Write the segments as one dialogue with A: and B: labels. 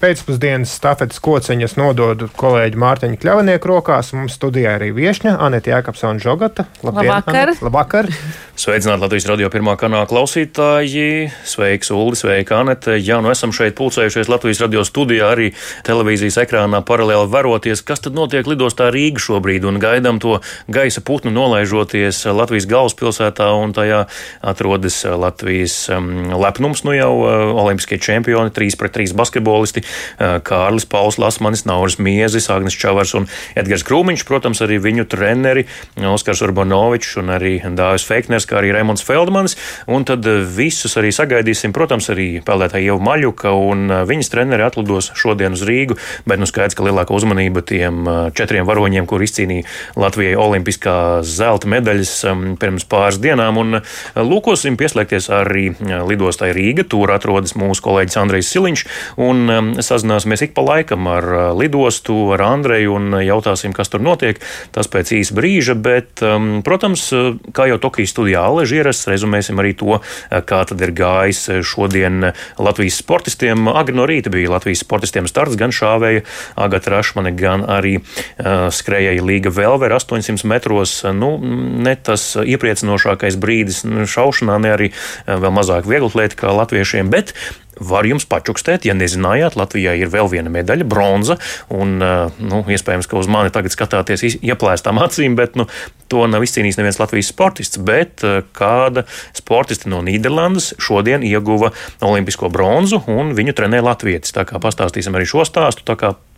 A: pēcpusdienas stafetes kociņas nododu kolēģi Mārtiņa Kļavnieku rokās. Mums studijā arī viesņa Anita Jākapsona Žogata.
B: Labdien, Labvakar!
A: Anita. Labvakar.
C: Sveicināti Latvijas radio pirmā kanāla klausītāji. Sveiks, Ulu, sveika, Anete. Jā, nu esam šeit pulcējušies Latvijas radio studijā, arī televīzijas ekrānā paralēli veroties, kas tad notiek lidostā Rīga šobrīd un gaidām to gaisa putnu nolaižoties Latvijas galvaspilsētā un tajā atrodas Latvijas um, lepnums, nu jau uh, olimpiskie čempioni, 3 pret 3 basketbolisti, Kārlis Pauls Lasmanis, Nauris Miezis, Agnes Čavars un Edgars Krūmiņš, protams, arī viņu treneri Oskars Urbanovičs un arī Dāvis Feikners kā arī Raimons Feldmanis. Un tad eh, visus arī sagaidīsim, protams, arī peldētāju Ievu Maļuka un eh, viņas treneri atlidos šodien uz Rīgu, bet nu skaidrs, ka lielāka uzmanība tiem eh, četriem varoņiem, kur izcīnīja Latvijai olimpiskā zelta medaļas pirms pāris dienām. Un lūkosim pieslēgties arī lidostai Rīga. Tur atrodas mūsu kolēģis Andrejs Siliņš un sazināsimies ik pa laikam ar lidostu, ar Andreju un jautāsim, kas tur notiek. Tas pēc īsa brīža, bet, protams, kā jau Tokijas studijā Aleži ierasts. Rezumēsim arī to, kā tad ir gājis šodien Latvijas sportistiem. Agri no rīta bija Latvijas sportistiem starts, gan šāvēja Agata Rašmane, gan arī uh, skrējēja Līga Velver 800 metros. Nu, ne tas iepriecinošākais brīdis šaušanā, ne arī vēl mazāk vieglatlēti kā latviešiem, bet Var jums pačukstēt, ja nezinājāt, Latvijai ir vēl viena medaļa, bronza. Un, eh, nu, iespējams, ka uz mani tagad skatāties ieplēstām acīm, bet nu, to nav izcīnījis neviens Latvijas sportists. Bet eh, kāda sportiste no Nīderlandes šodien ieguva olimpisko bronzu, un viņu trenē Latvijas. Tā kā pastāstīsim arī šo stāstu.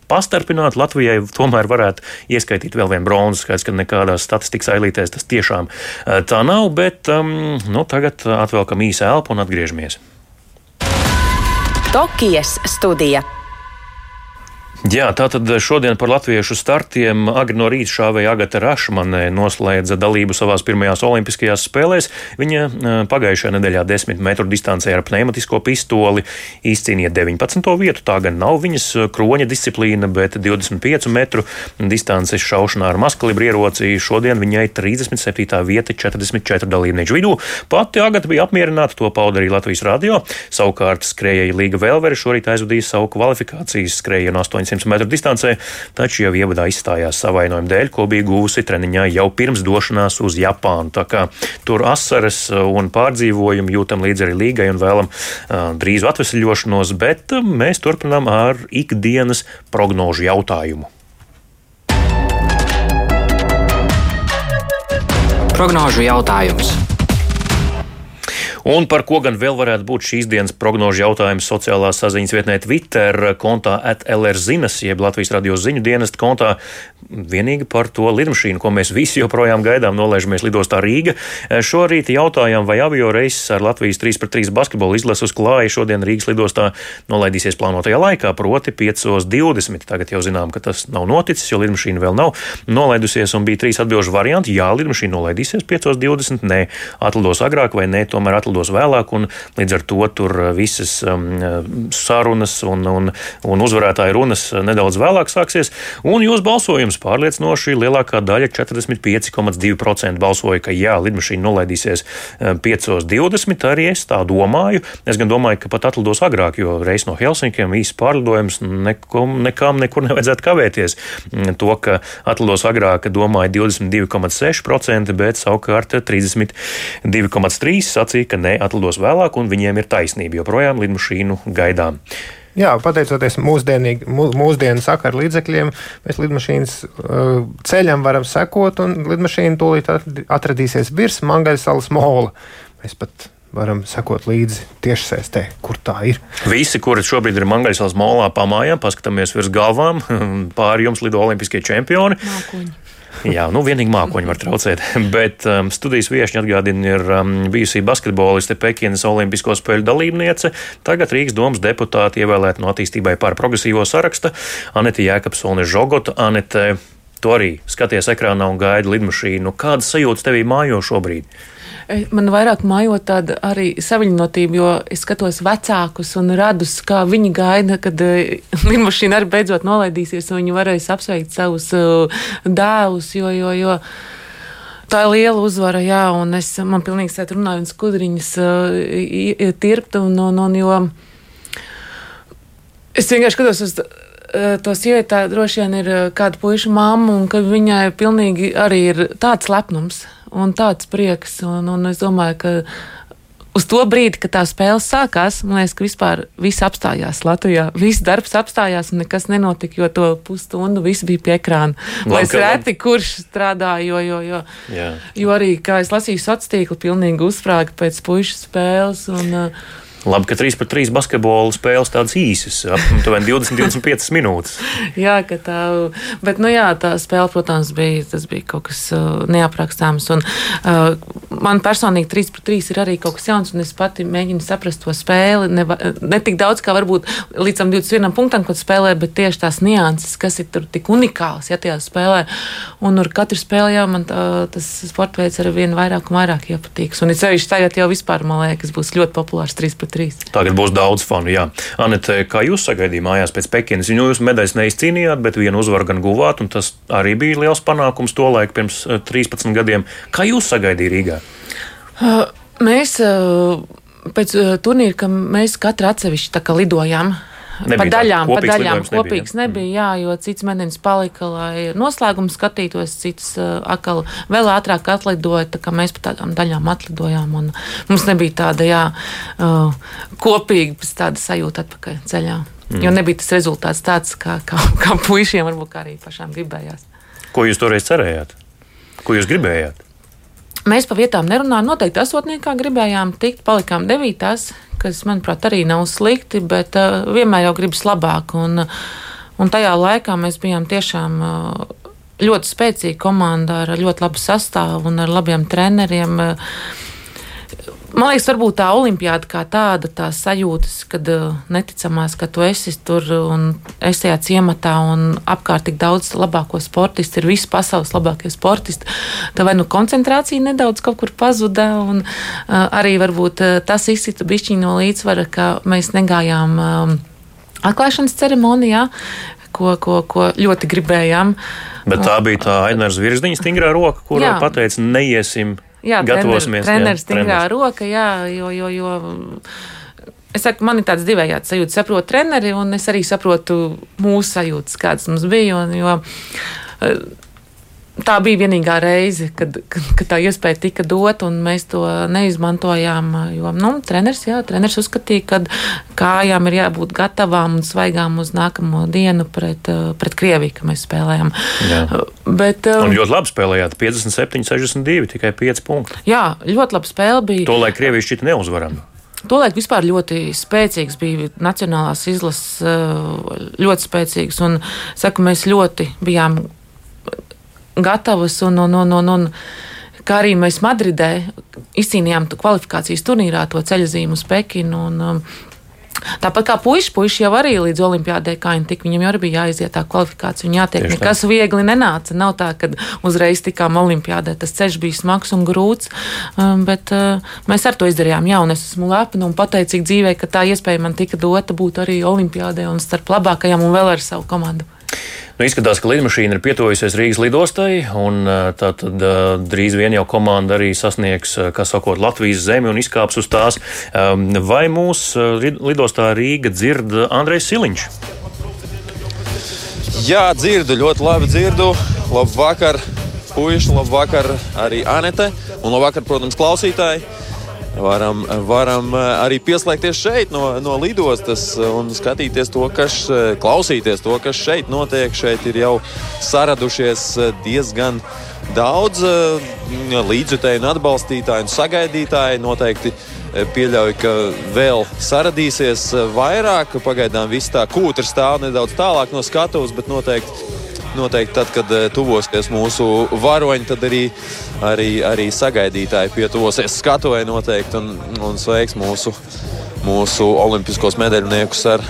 C: Pastarpināt Latvijai tomēr varētu ieskaitīt vēl vienu bronzas. Skaidrs, ka nekādās statistikas ailītēs tas tiešām eh, tā nav, bet um, nu, tagad atvelkam īsi elpu un atgriežamies.
D: Tokijas studija.
C: Jā, tātad šodien par latviešu startiem agri no rīta šāvēja Agata Rašmane noslēdza dalību savās pirmajās olimpiskajās spēlēs. Viņa pagājušajā nedēļā 10 metru distancē ar pneumatisko pistoli izcīnīja 19. vietu. Tā gan nav viņas kroņa disciplīna, bet 25 metru distances šaušanā ar maskalibru ieroci šodien viņai 37. vieta 44 dalībnieku vidū. Pati Agata bija apmierināta, to pauda arī Latvijas radio. Savukārt skrējēja Līga Velvere šorīt aizvadīja savu kvalifikācijas skrējienu 8. 800 metru distancē, taču jau ievadā izstājās savainojuma dēļ, ko bija gūsi treniņā jau pirms došanās uz Japānu. Tā kā tur asaras un pārdzīvojumi jūtam līdzi arī līgai un vēlam drīzu atvesļošanos, bet mēs turpinām ar ikdienas prognožu jautājumu.
E: Prognožu jautājums.
C: Un par ko gan vēl varētu būt šīs dienas prognožu jautājums sociālās saziņas vietnē Twitter kontā atlrzinas, jeb Latvijas radio ziņu dienesta kontā. Vienīgi par to lidmašīnu, ko mēs visi joprojām gaidām, nolaižamies lidostā Rīga. Šorīt jautājām, vai avio reiss ar Latvijas 3 pret 3 basketbolu izlasu uz klāja šodien Rīgas lidostā nolaidīsies plānotajā laikā, proti 5.20. Tagad jau zinām, ka tas nav noticis, jo lidmašīna vēl nav nolaidusies un bija trīs atbilžu varianti. Jā, lidmašīna nolaidīsies 5.20, nē, atlidos agrāk vai nē, tomēr atlidos atlidos vēlāk, līdz ar to tur uh, visas um, uh, sarunas un, un, un uzvarētāju runas nedaudz vēlāk sāksies. Un jūs balsojums pārliecinoši lielākā daļa, 45,2% balsoja, ka jā, lidmašīna nolaidīsies 5.20. Um, arī es tā domāju. Es gan domāju, ka pat atlidos agrāk, jo reis no Helsinkiem īsts pārlidojums nekum, nekam nekur nevajadzētu kavēties. Mm, to, ka atlidos agrāk, domāju 22,6%, bet savukārt 32,3% sacīja, ka ne atlidos vēlāk, un viņiem ir taisnība. Joprojām lidmašīnu gaidām.
A: Jā, pateicoties mūsdienu sakaru līdzekļiem, mēs lidmašīnas uh, ceļam varam sekot, un lidmašīna tūlīt atradīsies virs Mangaļsalas mola. Mēs pat varam sekot līdzi tiešsaistē, kur tā ir.
C: Visi, kuri šobrīd ir Mangaļsalas molā, pamājām, paskatāmies virs galvām, pāri jums lido olimpiskie čempioni.
B: Mākoņi.
C: Jā, nu vienīgi mākoņi var traucēt. Bet um, studijas viesiņa atgādina, ir um, bijusī basketboliste Pekinas Olimpisko spēļu dalībniece, tagad Rīgas domas deputāte ievēlēta no attīstībai pār progresīvo saraksta Anete Jēkabsone Žogota. Anete, tu arī skaties ekrānā un gaidi lidmašīnu. Kādas sajūtas tevī mājo šobrīd?
B: Man vairāk mājot tāda arī saviņotība, jo es skatos vecākus un radus, kā viņi gaida, kad lidmašīna arī beidzot nolaidīsies, un viņi varēs apsveikt savus dēlus, jo, jo, jo tā ir liela uzvara, jā, un es man pilnīgi sēt runāju un skudriņas tirpt, un, un, un jo es vienkārši skatos uz to sievieti, droši vien ir kāda puiša mamma, un ka viņai pilnīgi arī ir tāds lepnums un tāds prieks, un, un es domāju, ka uz to brīdi, kad tā spēle sākās, man liekas, ka vispār viss apstājās Latvijā. Viss darbs apstājās un nekas nenotika, jo to pusstundu viss bija pie ekrāna. Lai es reti, kurš strādāja, jo, jo, jo, Jā. jo arī, kā es lasīju, sociālo tīklu pilnīgi uzfrāga pēc puikas spēles. Un, uh,
C: Labi, ka 3 pret 3 basketbola spēles tādas īsas, aptuveni 20-25 minūtes.
B: jā, tā, bet, nu jā, tā spēle, protams, bija, bija kaut kas uh, neaprakstāms. Un, uh, man personīgi 3 pret 3 ir arī kaut kas jauns, un es pati mēģinu saprast to spēli. Ne, ne tik daudz, kā varbūt līdz tam 21 punktam, kad spēlē, bet tieši tās nianses, kas ir tur tik unikāls, ja tajā spēlē. Un ar katru spēli jau man tā, tas sporta veids ar vien vairāk un vairāk iepatīks. Un it sevišķi tagad jau vispār, man liekas, būs ļoti populārs 3 pret 3 trīs.
C: Tagad būs daudz fanu. Jā. Anete, kā jūs sagaidījāt mājās pēc Pekinas? Nu, jūs medaļas neizcīnījāt, bet vienu uzvaru gan guvāt, un tas arī bija liels panākums to laiku pirms 13 eh, gadiem. Kā jūs sagaidījāt Rīgā?
B: Uh, mēs uh, pēc uh, turnīra, ka mēs katru atsevišķi lidojām. Nebija pa daļām, pa daļām kopīgs nebija, nebija, jā, jo cits menenis palika, lai noslēgumu skatītos, cits uh, atkal vēl ātrāk atlidoja, tā kā mēs pa tādām daļām atlidojām, un mums nebija tāda, jā, uh, kopīga tāda sajūta atpakaļ ceļā. Mm. Jo nebija tas rezultāts tāds, kā, kā, kā puišiem varbūt kā arī pašām gribējās.
C: Ko jūs toreiz cerējāt? Ko jūs gribējāt?
B: Mēs pa vietām nerunājām. Noteikti astotniekā gribējām tikt, palikām devītās, kas, manuprāt, arī nav slikti, bet uh, vienmēr jau gribas labāk. Un, un tajā laikā mēs bijām tiešām uh, ļoti spēcīga komanda ar ļoti labu sastāvu un ar labiem treneriem. Uh, Man liekas, varbūt tā olimpiāda kā tāda, tā sajūtas, kad uh, neticamās, ka tu esi tur un esi tajā ciematā un apkārt tik daudz labāko sportistu, ir visi pasaules labākie sportisti. Tā vai nu koncentrācija nedaudz kaut kur pazuda, un uh, arī varbūt uh, tas izsita bišķiņu no līdzsvara, ka mēs negājām um, atklāšanas ceremonijā, ko, ko, ko ļoti gribējām.
C: Bet tā bija tā Ainēras virsdiņa stingrā roka, kurā pateica, neiesim
B: Jā, gatavosimies. Treneris stingrā roka, jā, jo, jo, jo Es saku, man ir tāds divējāds sajūta. Saprotu treneri, un es arī saprotu mūsu sajūtas, kādas mums bija. Un, jo, tā bija vienīgā reize, kad, kad, kad tā iespēja tika dot, un mēs to neizmantojām. Jo nu, treneris, jā, treneris uzskatīja, ka kājām ir jābūt gatavām un svaigām uz nākamo dienu pret, pret Krieviju, ka mēs spēlējām. Jā.
C: Bet, un ļoti labi spēlējāt 57, 62, tikai 5 punkti.
B: Jā, ļoti labi spēle bija.
C: To, lai Krievija šķita neuzvarama.
B: Tolēk vispār ļoti spēcīgs bija nacionālās izlases, ļoti spēcīgs. Un, saku, mēs ļoti bijām gatavas. Un, un, un, un, un, kā arī mēs Madridē izcīnījām kvalifikācijas turnīrā to ceļzīmu uz Pekinu. Un, um, Tāpat kā puiši, puiši jau arī līdz olimpiādē, kā viņi tik, viņam jau arī bija jāiziet tā kvalifikācija un jātiek. Tieši nekas tā. viegli nenāca. Nav tā, ka uzreiz tikām olimpiādē. Tas ceļš bija smags un grūts, um, bet uh, mēs ar to izdarījām. Jā, un es esmu lepna un pateicīga dzīvē, ka tā iespēja man tika dota būt arī olimpiādē un starp labākajām un vēl ar savu komandu.
C: Nu, izskatās, ka lidmašīna ir pietuvusies Rīgas lidostai, un tā tad drīz vien jau komanda arī sasniegs, kā sakot, Latvijas zemi un izkāps uz tās. Vai mūsu lidostā Rīga dzird Andrejs Siliņš?
F: Jā, dzirdu, ļoti labi dzirdu. Labvakar, puiši, labvakar arī Anete, un labvakar, protams, klausītāji varam, varam eh, arī pieslēgties šeit no, no lidostas un skatīties to, kas, eh, klausīties to, kas šeit notiek. Šeit ir jau saradušies eh, diezgan daudz līdzjutēju, atbalstītāju un sagaidītāju. Noteikti pieļauju, ka vēl saradīsies vairāk. Pagaidām viss tā kūtra stāv nedaudz tālāk no skatuves, bet noteikti noteikti tad, kad eh, tuvosies mūsu varoņi, tad arī, arī, arī sagaidītāji pietuvosies skatuvēji noteikti un, un sveiks mūsu, mūsu olimpiskos medaļniekus ar,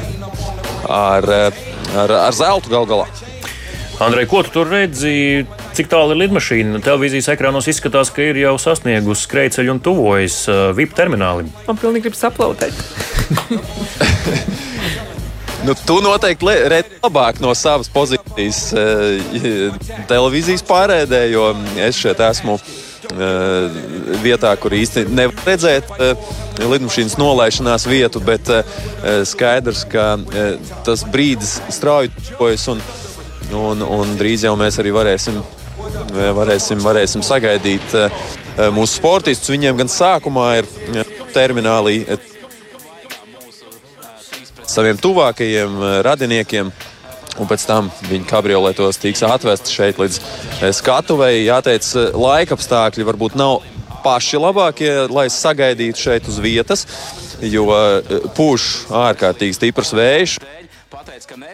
F: ar, ar, ar zeltu gal galā.
C: Andrej, ko tu tur redzi? cik tālu ir lidmašīna? Televīzijas ekrānos izskatās, ka ir jau sasniegusi skrejceļu un tuvojas VIP terminālim.
B: Man pilnīgi grib saplautēt.
F: Nu, tu noteikti redzi labāk no savas pozīcijas eh, televīzijas pārēdē, jo es šeit esmu eh, vietā, kur īsti nevar redzēt eh, lidmašīnas nolaišanās vietu, bet skaidrs, ka tas brīdis strauji tuvojas un, un, un drīz jau mēs arī varēsim, varēsim, varēsim sagaidīt mūsu sportistus. Viņiem gan sākumā ir terminālī saviem tuvākajiem eh, radiniekiem. Un pēc tam viņa kabrioletos tiks atvesta šeit līdz eh, skatuvei. Jāteic, eh, laika apstākļi varbūt nav paši labākie, lai sagaidītu šeit uz vietas, jo pūš ārkārtīgi stiprs vējš. Pateica, ka ne.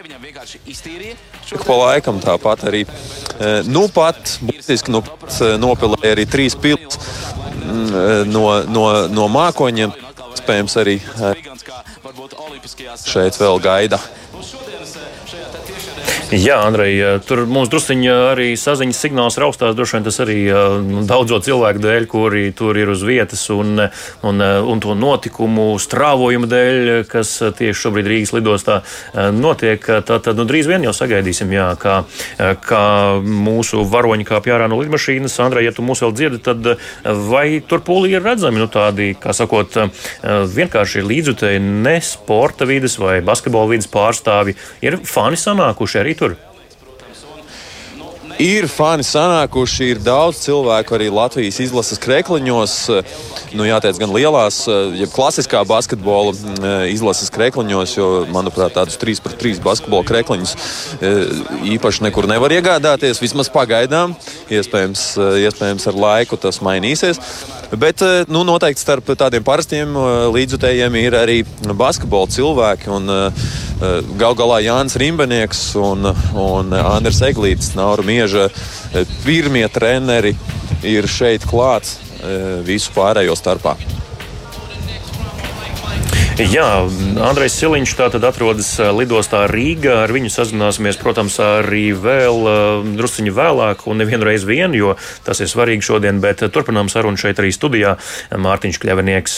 F: Pa laikam tāpat arī. Nu pat, būtiski, nu pat nopilēja arī trīs pilsētas mm, no, no, no mākoņiem. Iespējams arī šeit vēl gaida.
C: Jā, Andrej, tur mums druskuļi arī saziņas signāls raustās. Droši vien tas arī daudzo cilvēku dēļ, kuri tur ir uz vietas, un, un, un to notikumu strāvojumu dēļ, kas tieši šobrīd Rīgas lidostā notiek. Tad nu, drīz vien jau sagaidīsim, jā, kā, kā mūsu varoņi kāpj ārā no lidmašīnas. Andrej, ja tu mūs vēl dzirdi, tad vai tur pūlī ir redzami nu, tādi, kā sakot, vienkārši līdzutēji ne sporta vidas vai basketbola vidas pārstāvi? Ir fani sanākuši arī tur?
F: Ir fani sanākuši, ir daudz cilvēku arī Latvijas izlases krekliņos. Nu, jāteic, gan lielās, jeb klasiskā basketbola mm, izlases krekliņos, jo, manuprāt, tādus 3 pret 3 basketbola krekliņus e, īpaši nekur nevar iegādāties. Vismaz pagaidām, iespējams, e, iespējams ar laiku tas mainīsies. Bet e, nu, noteikti starp tādiem parastiem līdzutējiem ir arī basketbola cilvēki. Un, Gal galā Jānis Rimbenieks un, un Andris Eglītis, Naura Mieža, pirmie treneri ir šeit klāts visu pārējo starpā.
C: Jā, Andrejs Siliņš tātad atrodas lidostā Rīgā. Ar viņu sazināsimies, protams, arī vēl drusciņu vēlāk un nevienu reizi vien, jo tas ir svarīgi šodien, bet turpinām sarunu šeit arī studijā. Mārtiņš Kļavinieks,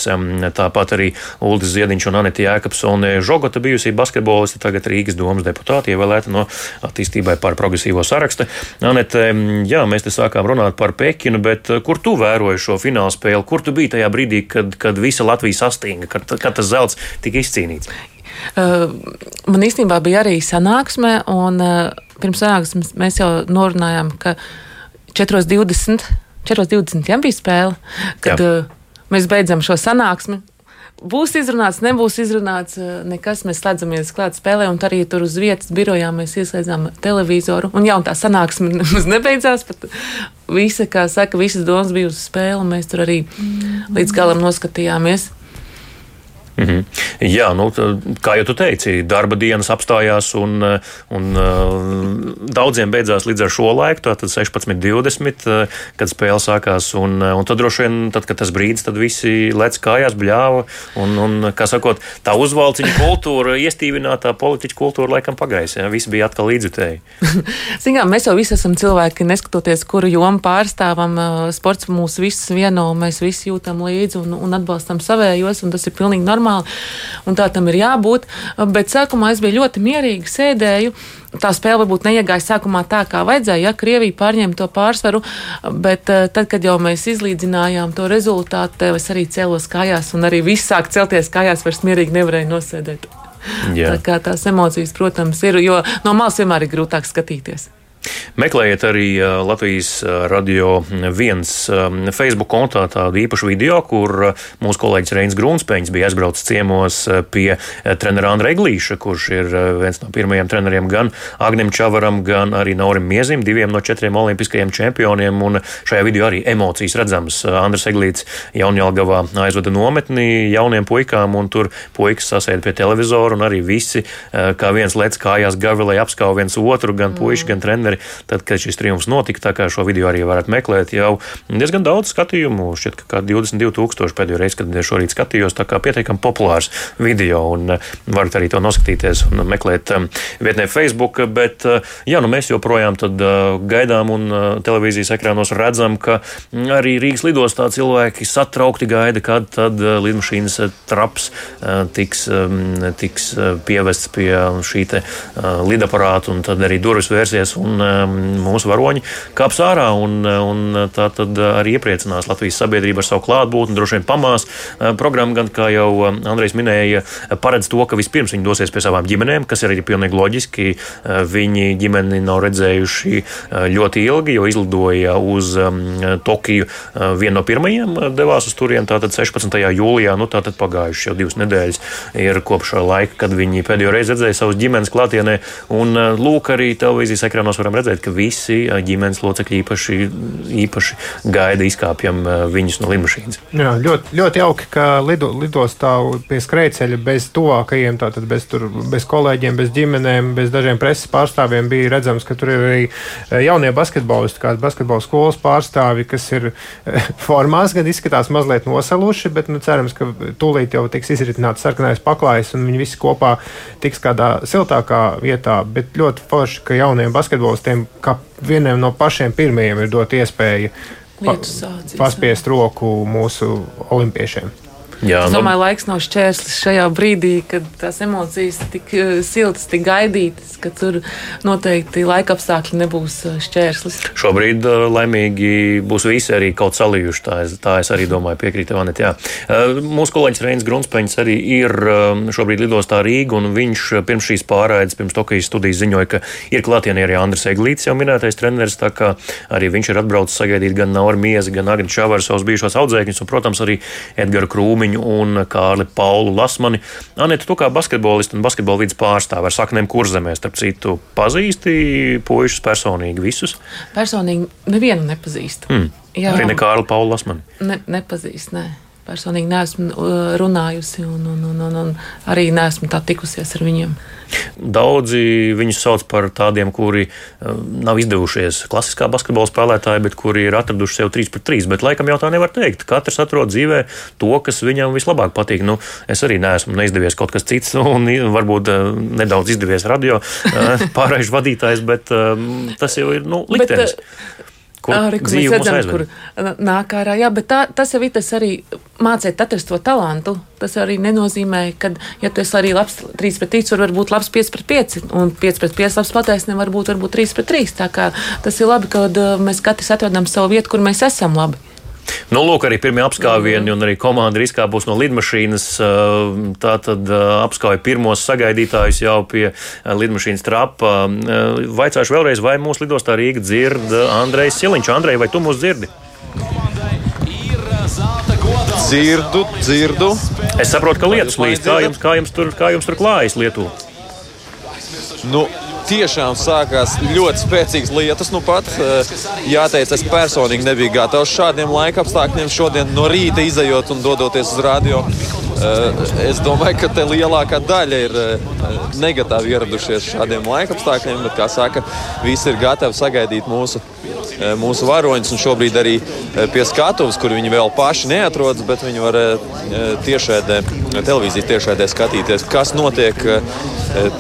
C: tāpat arī Uldis Ziediņš un Anita Jēkabsone Žogota bijusī basketbolista, tagad Rīgas domas deputāti, ievēlēta no attīstībai par progresīvo sarakstu. Anete, jā, mēs te sākām runāt par Pekinu, bet kur tu vēroji šo fināla spēli? Kur tu biji tajā brīdī, kad, kad visa Latvija sastinga, kad, kad tas zelts zelts tika izcīnīts?
B: Uh, man īstenībā bija arī sanāksme, un uh, pirms sanāksmes mēs jau norunājām, ka 4.20. 4.20. Ja, bija spēle, kad Jā. uh, mēs beidzam šo sanāksmi. Būs izrunāts, nebūs izrunāts, nekas. Mēs slēdzamies klāt spēlē, un arī tur uz vietas birojā mēs ieslēdzām televizoru. Un jā, un tā sanāksme nemaz nebeidzās. Visa, kā saka, visas domas bija uz spēli, un mēs tur arī līdz galam noskatījāmies.
C: Mm -hmm. Jā, nu, kā jau teici, darba dienas apstājās, un, un daudziem beidzās līdz ar šo laiku, tātad 16.20, kad spēle sākās. Un, un tad droši vien, tad, kad tas brīdis, tad visi lec kājās, bļāva. Un, un, kā sakot, tā uzvalciņa kultūra, iestīvinātā politiķa kultūra laikam pagājis. Ja? Visi bija atkal līdzutēji.
B: Zinām, mēs jau visi esam cilvēki, neskatoties, kuru jomu pārstāvam. Sports mūs visus vieno, mēs visi jūtam līdzi un, un atbalstam savējos, un tas ir pilnīgi normāli normāli, un tā tam ir jābūt. Bet sākumā es biju ļoti mierīgi, sēdēju. Tā spēle varbūt neiegāja sākumā tā, kā vajadzēja, ja Krievija pārņēma to pārsvaru, bet eh, tad, kad jau mēs izlīdzinājām to rezultātu, es arī cēlos kājās, un arī viss sāk celties kājās, vairs mierīgi nevarēja nosēdēt. Jā. Tā kā tās emocijas, protams, ir, jo no malas vienmēr ir grūtāk skatīties.
C: Meklējiet arī Latvijas radio viens Facebook kontā tādu īpašu video, kur mūsu kolēģis Reins Grunspēņš bija aizbraucis ciemos pie trenera Andra Eglīša, kurš ir viens no pirmajiem treneriem gan Agnim Čavaram, gan arī Naurim Miezim, diviem no četriem olimpiskajiem čempioniem. Un šajā video arī emocijas redzamas. Andrs Eglīts Jaunjēlgavā aizveda nometni jauniem puikām, un tur puikas sasēda pie televizora, un arī visi kā viens lec kājās gavi, lai apskauj viens otru, gan puiši, gan treneri treneri. tad, kad šis triumfs notika. Tā kā šo video arī varat meklēt, jau diezgan daudz skatījumu. Šķiet, ka kā 22,000 pēdējo reizi, kad šorīt skatījos, tā kā pietiekami populārs video, un varat arī to noskatīties un meklēt vietnē Facebook. Bet, jā, nu mēs joprojām gaidām un televīzijas ekrānos redzam, ka arī Rīgas lidostā cilvēki satraukti gaida, kad tad lidmašīnas traps tiks, tiks pievests pie šī lidaparāta, un tad arī durvis vērsies, un mūsu varoņi kāps ārā, un, un tā tad arī iepriecinās Latvijas sabiedrību ar savu klātbūtni, droši vien pamās. Programma, gan kā jau Andrejs minēja, paredz to, ka vispirms viņi dosies pie savām ģimenēm, kas ir arī pilnīgi loģiski. Viņi ģimeni nav redzējuši ļoti ilgi, jo izlidoja uz Tokiju. Viena no pirmajiem devās uz turieni, tātad 16. jūlijā, nu tātad pagājuši jau divas nedēļas ir kopš laika, kad viņi pēdējo reizi redzēja savus ģimenes klātienē. Un lūk, arī televīzijas ekrānos varam redzēt, ka visi ģimenes locekļi īpaši, īpaši gaida izkāpjam viņus no lidmašīnas.
A: Jā, ļoti, ļoti jauki, ka lido, lidostā pie skrejceļa bez tuvākajiem, tātad bez, tur, bez kolēģiem, bez ģimenēm, bez dažiem preses pārstāvjiem bija redzams, ka tur ir arī jaunie basketbolisti, kādi basketbola skolas pārstāvi, kas ir formās, gan izskatās mazliet nosaluši, bet nu, cerams, ka tūlīt jau tiks izritināts sarkanais paklājs un viņi visi kopā tiks kādā siltākā vietā. Bet ļoti forši, ka jauniem basketbolistiem, kā vieniem no pašiem pirmajiem, ir dot iespēju pa, paspiest roku mūsu olimpiešiem.
B: Jā, es nu- domāju, nu... laiks nav šķērslis šajā brīdī, kad tās emocijas tik eh, siltas, tik gaidītas, ka tur noteikti laika apstākļi nebūs eh, šķērslis.
C: Šobrīd eh, laimīgi būs visi arī kaut salījuši. Tā es, tā es arī domāju, piekrītu Vanet. Mūsu kolēģis Reinis Grunspeņš arī ir šobrīd lidostā Rīga, un viņš pirms šīs pārraides, pirms Tokijas studijas ziņoja, ka ir klātienē arī Andris Eglīts, jau minētais treneris, tā kā arī viņš ir atbraucis sagaidīt gan Nauru Miezi, gan Agni Čavaru savus bijušos audzēkņus, un, protams, arī Edgara Krūmi Kalniņu un Kārli Paulu Lasmani. Anita, tu kā basketbolists un basketbola vidas pārstāve ar saknēm kurzemē, starp citu, pazīsti puišus personīgi visus?
B: Personīgi nevienu nepazīstu.
C: Mm. Jā, arī ne Kārli Paulu Lasmani?
B: Ne, nepazīst, ne. Personīgi neesmu uh, runājusi un, un, un, un, un arī neesmu tā tikusies ar viņiem.
C: Daudzi viņus sauc par tādiem, kuri eh, nav izdevušies klasiskā basketbola spēlētāji, bet kuri ir atraduši sev 3 pret 3. Bet laikam jau tā nevar teikt. Katrs atrod dzīvē to, kas viņam vislabāk patīk. Nu, es arī neesmu neizdevies kaut kas cits, un varbūt eh, nedaudz izdevies radio pārējais vadītājs, bet tas jau ir nu, liktenis. Bet,
B: kur mēs redzam, kur nāk ārā. Jā, bet tā, tas jau ir tas arī mācīt atrast to talantu. Tas arī nenozīmē, ka, ja tu esi arī labs 3 pret 3, var būt labs 5 pret 5, un 5 pret 5 labs patēsne var būt varbūt 3 pret 3. Tā kā tas ir labi, ka mēs katrs atrodam savu vietu, kur mēs esam labi.
C: Nu, lūk, arī pirmie apskāvieni, un arī komanda ir izkāpusi no lidmašīnas. Tā tad apskauja pirmos sagaidītājus jau pie lidmašīnas trapa. Vaicāšu vēlreiz, vai mūsu lidostā Rīga dzird Andrejs Siliņš. Andrej, vai tu mūs dzirdi?
F: Dzirdu, dzirdu.
C: Es saprotu, ka lietus līdz. Kā jums, kā jums, tur, kā jums tur klājas Lietuvā?
F: Nu, tiešām sākās ļoti spēcīgas lietas. Nu pat, eh, jāteic, es personīgi nebiju gatavs šādiem laika apstākļiem. Šodien no rīta izējot un dodoties uz radio. Eh, es domāju, ka te lielākā daļa ir eh, negatīvi ieradušies šādiem laika apstākļiem, bet, kā saka, visi ir gatavi sagaidīt mūsu mūsu varoņus. Šobrīd arī pie skatuves, kur viņi vēl paši neatrodas, bet viņi var tiešēdē, televīzijas tiešēdē skatīties, kas notiek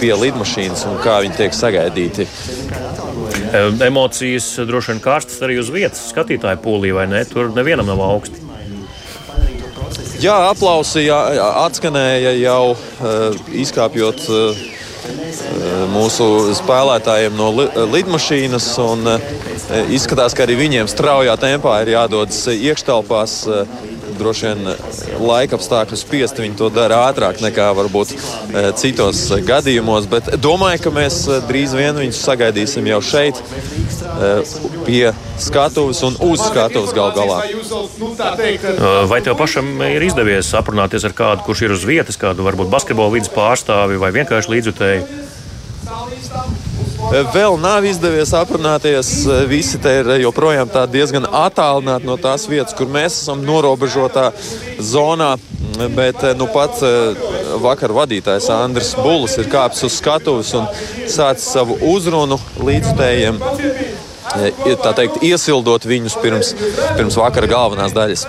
F: pie lidmašīnas un kā viņi tiek sagaidīti.
C: Emocijas droši vien karstas arī uz vietas, skatītāju pūlī, vai ne? Tur nevienam nav augsti.
F: Jā, aplausi jā, atskanēja jau izkāpjot mūsu spēlētājiem no lidmašīnas. Un, izskatās, ka arī viņiem straujā tempā ir jādodas iekštelpās. Droši vien laika apstākļu spiest viņi to dara ātrāk nekā varbūt citos gadījumos. Bet domāju, ka mēs drīz vien viņus sagaidīsim jau šeit, pie skatuves un uz skatuves gal galā.
C: Vai tev pašam ir izdevies aprunāties ar kādu, kurš ir uz vietas, kādu varbūt basketbola vidas pārstāvi vai vienkārši līdzjutēji?
F: Vēl nav izdevies aprunāties. Visi te ir joprojām diezgan attālināti no tās vietas, kur mēs esam norobežotā zonā. Bet nu, pat vakar vadītājs Andris Bulls ir kāpis uz skatuves un sācis savu uzrunu līdzstējiem. tā teikt, iesildot viņus pirms, pirms vakara galvenās daļas.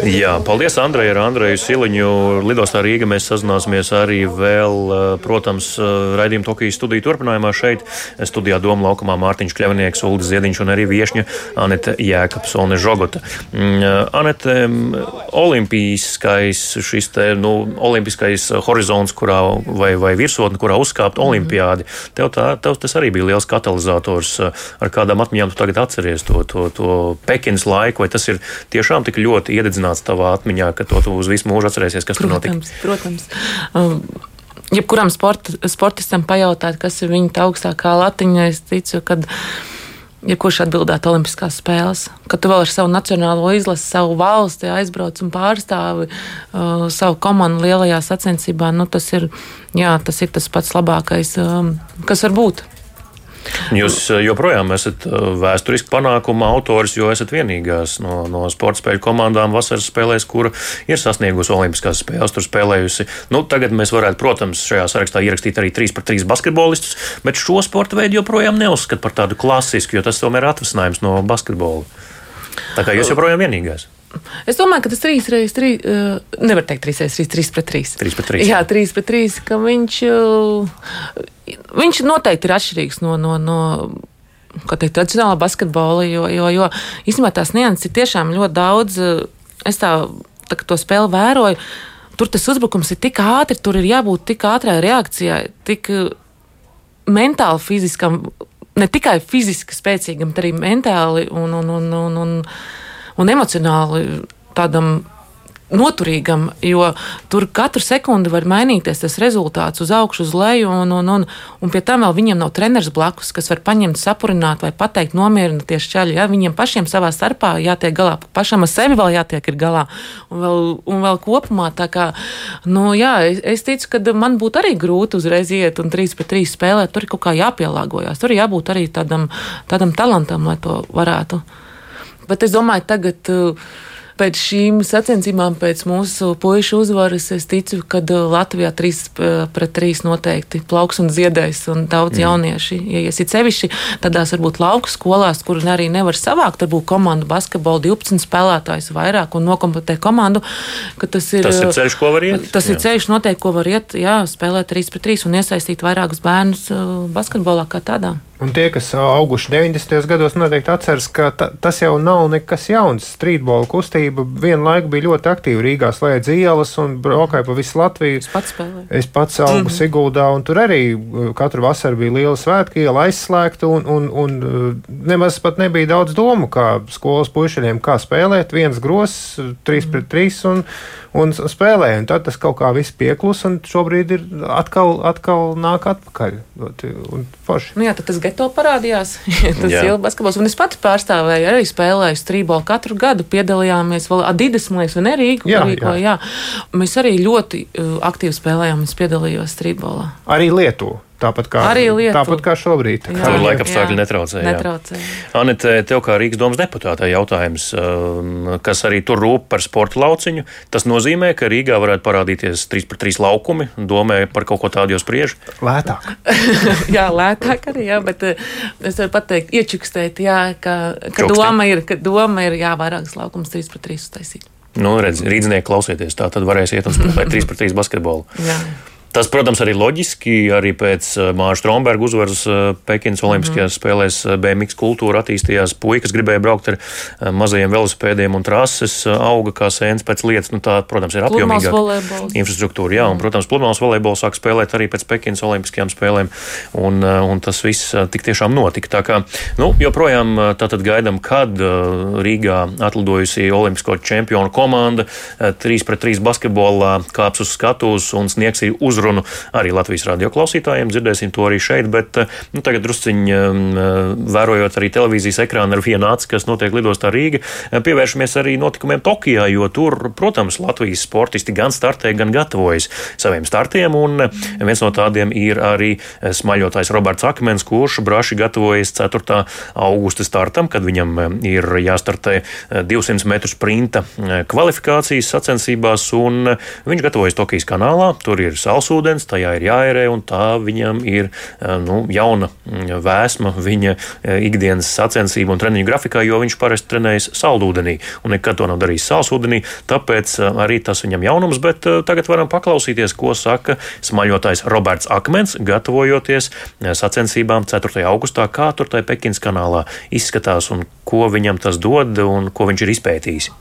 C: Jā, paldies Andrejai ar Andreju Siliņu. Lidostā Rīga mēs sazināsimies arī vēl, eh, protams, eh, raidījuma Tokijas studiju turpinājumā šeit. Studijā Doma laukumā Mārtiņš Kļavnieks, Uldis Ziediņš un arī viešņa Anete Jēkabsone Žogota. Mm, eh, Anete, mm, olimpiskais šis te, nu, olimpiskais horizonts, kurā vai, vai virsotne, kurā uzkāpt mhm. olimpiādi. Tev, tā, tev tas arī bija liels katalizators. Ar kādām atmiņām tu tagad atceries to, to, to Pekinas laiku, vai tas ir tiešām tik ļoti iededzināts tavā atmiņā, ka to tu uz visu mūžu atcerēsies, kas
B: protams,
C: tur notika?
B: Protams. Um, jebkuram sport, sportistam pajautāt, kas ir viņa augstākā latiņa, es ticu, ka jebkurš atbildētu Olimpiskās spēles. Kad tu vēl ar savu nacionālo izlasi, savu valsti aizbrauc un pārstāvi uh, savu komandu lielajā sacensībā, nu, tas, ir, jā, tas ir tas pats labākais, um, kas var būt.
C: Jūs eh, joprojām esat eh, vēsturiski panākuma autors, jo esat vienīgās no, no sporta spēļu komandām vasaras spēlēs, kura ir sasniegusi Olimpiskās spēles, tur spēlējusi. Nu, tagad mēs varētu, protams, šajā sarakstā ierakstīt arī 3 pret 3 basketbolistus, bet šo sporta veidu joprojām neuzskata par tādu klasisku, jo tas tomēr ir atvasinājums no basketbola. Tā kā jūs joprojām vienīgais.
B: Es domāju, ka tas 3 reizes 3, uh, nevar teikt 3 reizes 3, 3 pret 3.
C: 3 pret 3.
B: Jā, 3 pret 3, ka viņš, uh, viņš noteikti ir atšķirīgs no, no, no teikt, tradicionālā basketbola, jo, jo, jo īstenībā tās nianses ir tiešām ļoti daudz. Es tā, tā to spēli vēroju. Tur tas uzbrukums ir tik ātri, tur ir jābūt tik ātrai reakcijai, tik mentāli, fiziskam, ne tikai fiziski spēcīgam, bet arī mentāli un, un, un, un, un un emocionāli tādam noturīgam, jo tur katru sekundi var mainīties tas rezultāts uz augšu, uz leju, un, un, un, un pie tam vēl viņiem nav treneris blakus, kas var paņemt, sapurināt vai pateikt, nomierināties ceļā. Ja? Viņiem pašiem savā starpā jātiek galā, pašam ar sevi vēl jātiek galā, un vēl, un vēl kopumā. Kā, nu, jā, es, es ticu, ka man būtu arī grūti uzreiz iet un trīs pret trīs spēlēt. Tur ir kaut kā jāpielāgojas, tur ir jābūt arī tādam, tādam talantam, lai to varētu. Bet es domāju, tagad. Uh, pēc šīm sacensībām, pēc mūsu puišu uzvaras, es ticu, ka uh, Latvijā 3 uh, pret 3 noteikti plauks un ziedēs, un daudz mm. jaunieši ieies. Ir sevišķi tādās varbūt lauku skolās, kur arī nevar savākt, varbūt komandu basketbolu 12 spēlētājus vairāk un nokomplektē komandu.
C: Tas ir, tas ir ceļš, ko var iet.
B: Tas jā. ir ceļš noteikti, ko var iet, jā, spēlēt 3 pret 3 un iesaistīt vairākus bērnus basketbolā kā tādā.
A: Un tie, kas auguši 90. gados, noteikti atceras, ka ta, tas jau nav nekas jauns. Streetbola kustība vienu laiku bija ļoti aktīva. Rīgā slēdz ielas un braukāja pa visu Latviju.
B: Es pats spēlēju.
A: Es pats augu mm -hmm. Siguldā, un tur arī uh, katru vasaru bija liela svētki, iela aizslēgta, un, un, un uh, nemaz pat nebija daudz domu, kā skolas puišiem, kā spēlēt. Viens gross, trīs pret trīs, un, un spēlēja. Un tad tas kaut kā viss pieklus, un šobrīd ir atkal, atkal nāk atpakaļ. Un,
B: forši. Nu jā, tas geto parādījās. tas ir basketbols. Un es pats pārstāvēju, arī spēlēju strībolu katru gadu. Piedalījāmies vēl Adidas, liekas, un Rīgu. Jā, Rīgo, jā. jā. Mēs arī ļoti uh, aktīvi spēlējām. Es piedalījos strībolā.
A: Arī Lietuvā. Tāpat kā,
B: arī Lietuva.
A: tāpat kā šobrīd.
C: Tā Tur laika apstākļi netraucēja.
B: netraucēja.
C: Anete, tev kā Rīgas domas deputātei jautājums, um, kas arī tur rūp par sporta lauciņu. Tas nozīmē, ka Rīgā varētu parādīties 3 pret 3 laukumi. Domāju par kaut ko tādu jau spriež.
A: Lētāk.
B: jā, lētāk arī, jā, bet eh, es varu pateikt, iečukstēt, jā, ka, ka, doma ir, ka doma ir, jā, vairākas laukumas 3 pret 3 uztaisīt.
C: Nu, redz, rīznieki klausieties, tā tad varēs iet spēlēt 3 pret 3 basketbolu. Jā. Tas, protams, arī loģiski, arī pēc uh, Māša Stromberga uzvaras uh, Pekinas Olimpiskajās mm. spēlēs uh, BMX kultūra attīstījās. Puikas gribēja braukt ar mazajiem velosipēdiem un trases auga kā sēnes pēc lietas. Nu, tā, protams, ir apjomīga infrastruktūra. Jā, un, protams, pludmales volejbols sāk spēlēt arī pēc Pekinas Olimpiskajām spēlēm, un, un tas viss tik tiešām notika. Tā kā, nu, joprojām tātad gaidām, kad Rīgā atlidojusi Olimpisko čempionu komanda 3 pret 3 basketbolā kāps uz skatuves un sniegs ir uzvaru uzrunu arī Latvijas radio klausītājiem. Dzirdēsim to arī šeit, bet eh, nu, tagad drusciņi eh, vērojot arī televīzijas ekrānu ar vienu aci, kas notiek lidostā Rīga, eh, pievēršamies arī notikumiem Tokijā, jo tur, protams, Latvijas sportisti gan startē, gan gatavojas saviem startiem, un viens no tādiem ir arī smaļotājs Roberts Akmens, kurš braši gatavojas 4. augusta startam, kad viņam ir jāstartē 200 metru sprinta kvalifikācijas sacensībās, viņš gatavojas Tokijas kanālā. Tur ir sals sālsūdens, tajā ir jāērē, un tā viņam ir nu, jauna mm, vēsma viņa ikdienas sacensību un treniņu grafikā, jo viņš parasti trenējas saldūdenī un nekad to nav darījis sālsūdenī. Tāpēc arī tas viņam jaunums, bet tagad varam paklausīties, ko saka smaļotājs Roberts Akmens, gatavojoties sacensībām 4. augustā, kā tur tajā Pekinas kanālā izskatās un ko viņam tas dod un ko viņš ir izpētījis.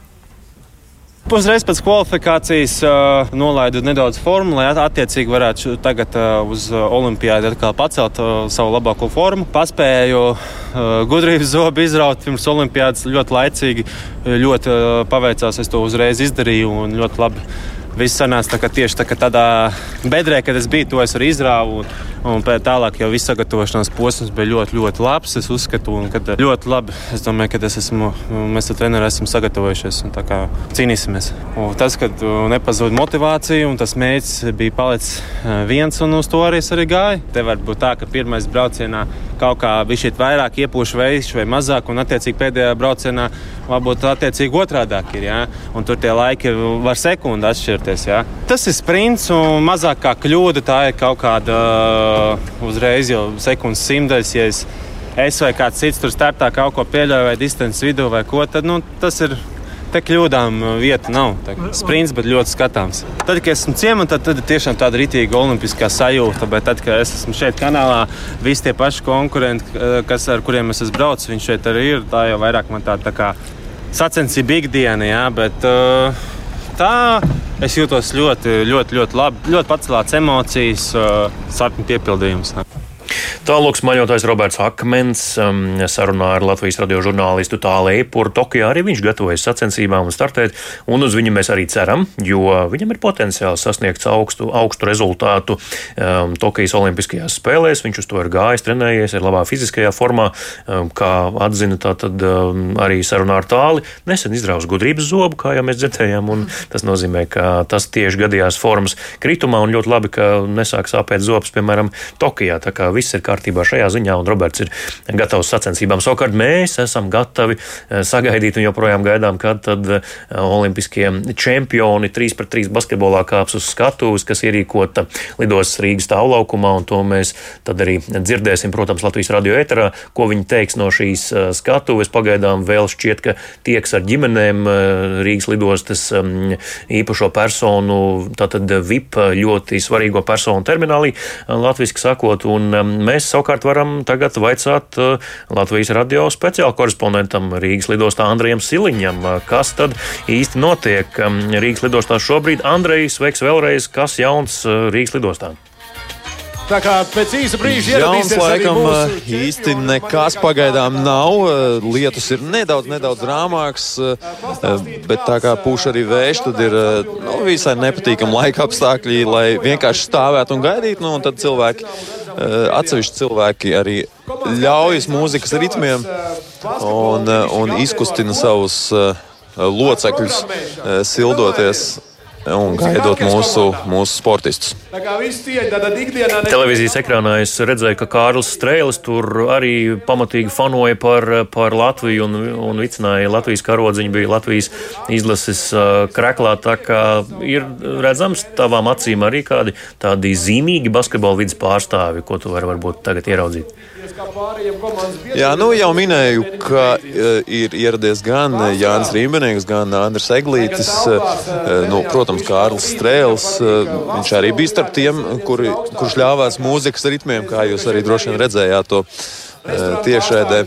G: Uzreiz pēc kvalifikācijas uh, nolaidu nedaudz formu, lai attiecīgi varētu tagad uh, uz olimpiādu atkal pacelt uh, savu labāko formu. Paspēju uh, gudrības zobu izraut pirms olimpiādas ļoti laicīgi, ļoti uh, paveicās. Es to uzreiz izdarīju un ļoti labi viss sanāca tā, tieši tā, tādā bedrē, kad es biju, to es arī izrāvu. Un, un tālāk jau viss sagatavošanās posms bija ļoti, ļoti labs. Es uzskatu, ka ļoti labi. Es domāju, ka es esmu, mēs ar treneriem esam sagatavojušies un cīnīsimies. Un tas, kad nepazūd motivācija un tas mērķis bija palicis viens, un uz to arī es arī gāju. Te var būt tā, ka pirmais braucienā kaut kā bija šeit vairāk iepūšu vējš vai mazāk, un attiecīgi pēdējā braucienā varbūt attiecīgi otrādāk ir. Ja? Un tur tie laiki var sekundi atšķirties. Ja? Tas ir sprints un mazāk kā kļūda. Tā ir kaut kāda uzreiz jau sekundes simtdaļas. Ja es, es vai kāds cits tur startā kaut ko pieļauju vai distances vidū vai ko, tad nu, tas ir Te kļūdām uh, vieta nav. Tā sprints, bet ļoti skatāms. Tad, kad esmu ciemā, tad, ir tiešām tāda rītīga olimpiskā sajūta. Bet tad, kad es esmu šeit kanālā, visi tie paši konkurenti, uh, kas, ar kuriem es esmu braucis, viņi šeit arī ir. Tā jau vairāk man tāda tā kā sacensība ikdiena, jā, bet uh, tā es jūtos ļoti, ļoti, ļoti labi. Ļoti pacelāts emocijas, sapņu piepildījums.
C: Tālāk smaļotājs Roberts Akmens um, sarunā ar Latvijas radio žurnālistu Tālu Eipuru. Tokijā arī viņš gatavojas sacensībām un startēt, un uz viņu mēs arī ceram, jo viņam ir potenciāls sasniegt augstu, augstu rezultātu um, Tokijas Olimpiskajās spēlēs. Viņš uz to ir gājis, trenējies, ir labā fiziskajā formā, um, kā atzina tātad um, arī sarunā ar Tāli. Nesen izrāvis gudrības zobu, kā jau mēs dzirdējām, un tas nozīmē, ka tas tieši gadījās formas kritumā, un ļoti labi, ka nesāk sāpēt zobs, piemēram, Tokijā. Tā kā viss ir kārtībā kārtībā šajā ziņā, un Roberts ir gatavs sacensībām. Savukārt mēs esam gatavi eh, sagaidīt un joprojām gaidām, kad tad eh, olimpiskie čempioni 3 pret 3 basketbolā kāps uz skatuves, kas ierīkota lidos Rīgas tālaukumā, un to mēs tad arī dzirdēsim, protams, Latvijas radio ēterā, ko viņi teiks no šīs eh, skatuves. Pagaidām vēl šķiet, ka tieks ar ģimenēm Rīgas lidostas mm, īpašo personu, tātad VIP ļoti svarīgo personu terminālī, latviski sakot, un mm, mēs savukārt varam tagad vaicāt uh, Latvijas radio speciāla korespondentam Rīgas lidostā Andrejam Siliņam, uh, kas tad īsti notiek um, Rīgas lidostā šobrīd. Andrejs, sveiks vēlreiz, kas jauns uh, Rīgas lidostā?
H: Tā kā pēc īsa brīža
F: Jauns laikam īsti nekas pagaidām nav. Lietus ir nedaudz, nedaudz rāmāks, bet tā kā pūš arī vējš, tad ir nu, visai nepatīkami laika apstākļi, lai vienkārši stāvētu un gaidītu. Nu, un tad cilvēki atsevišķi cilvēki arī ļaujas mūzikas ritmiem un, un izkustina savus locekļus, sildoties un gaidot mūsu, mūsu sportistus.
C: Televīzijas ekrānā es redzēju, ka Kārlis Strēlis tur arī pamatīgi fanoja par, par Latviju un, un vicināja Latvijas karodziņu, bija Latvijas izlases kreklā. Tā kā ir redzams tavām acīm arī kādi tādi zīmīgi basketbola vidas pārstāvi, ko tu vari varbūt tagad ieraudzīt.
F: Jā, nu jau minēju, ka uh, ir ieradies gan Jānis Rībenieks, gan Andris Eglītis. Uh, nu, protams, Kārlis Strēls. Viņš arī bija starp tiem, kuri, kurš ļāvās mūzikas ritmiem, kā jūs arī droši vien redzējāt to tiešraidē.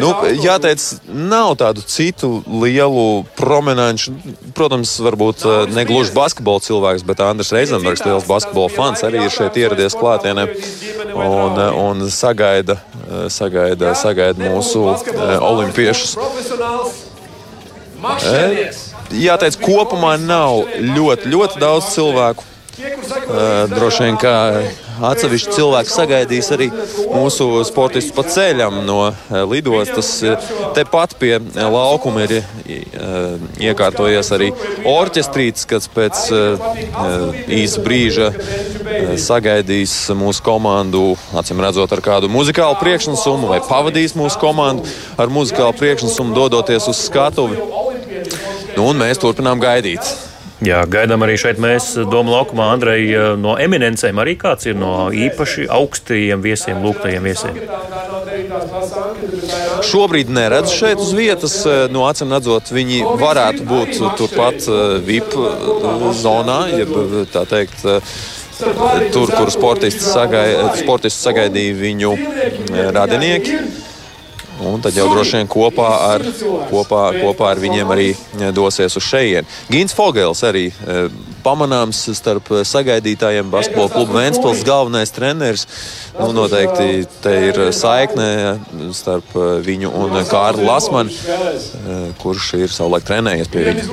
F: Nu, jāteic, nav tādu citu lielu prominentu. Protams, varbūt ne gluži basketbola cilvēks, bet Andris Reizenbergs, liels basketbola fans, arī ir šeit ieradies klātienē un, un sagaida, sagaida, sagaida mūsu olimpiešus. Jāteic, kopumā nav ļoti, ļoti daudz cilvēku. Droši vien, ka atsevišķi cilvēki sagaidīs arī mūsu sportistus pa ceļam no lidostas. Tepat pie laukuma ir iekārtojies arī orķestrīts, kas pēc īsa brīža sagaidīs mūsu komandu, acīm redzot, ar kādu muzikālu priekšnesumu vai pavadīs mūsu komandu ar muzikālu priekšnesumu, dodoties uz skatuvi. Nu, un mēs turpinām gaidīt
C: Jā, gaidām arī šeit mēs Doma laukumā Andrei no eminencēm arī kāds ir no īpaši augstajiem viesiem, lūgtajiem viesiem.
F: Šobrīd neredz šeit uz vietas. No acīm redzot, viņi varētu būt turpat VIP zonā, jeb tā teikt tur, kur sportisti, sagaid, sportisti sagaidīja viņu radinieki. Un tad jau droši vien kopā ar, kopā, kopā ar viņiem arī dosies uz šejienu. Gins Fogels arī pamanāms starp sagaidītājiem basketbola kluba Vēnspils galvenais treneris. Nu, noteikti te ir saikne starp viņu un Kārlu Lasmanu, kurš ir savulaik trenējies pie viņa.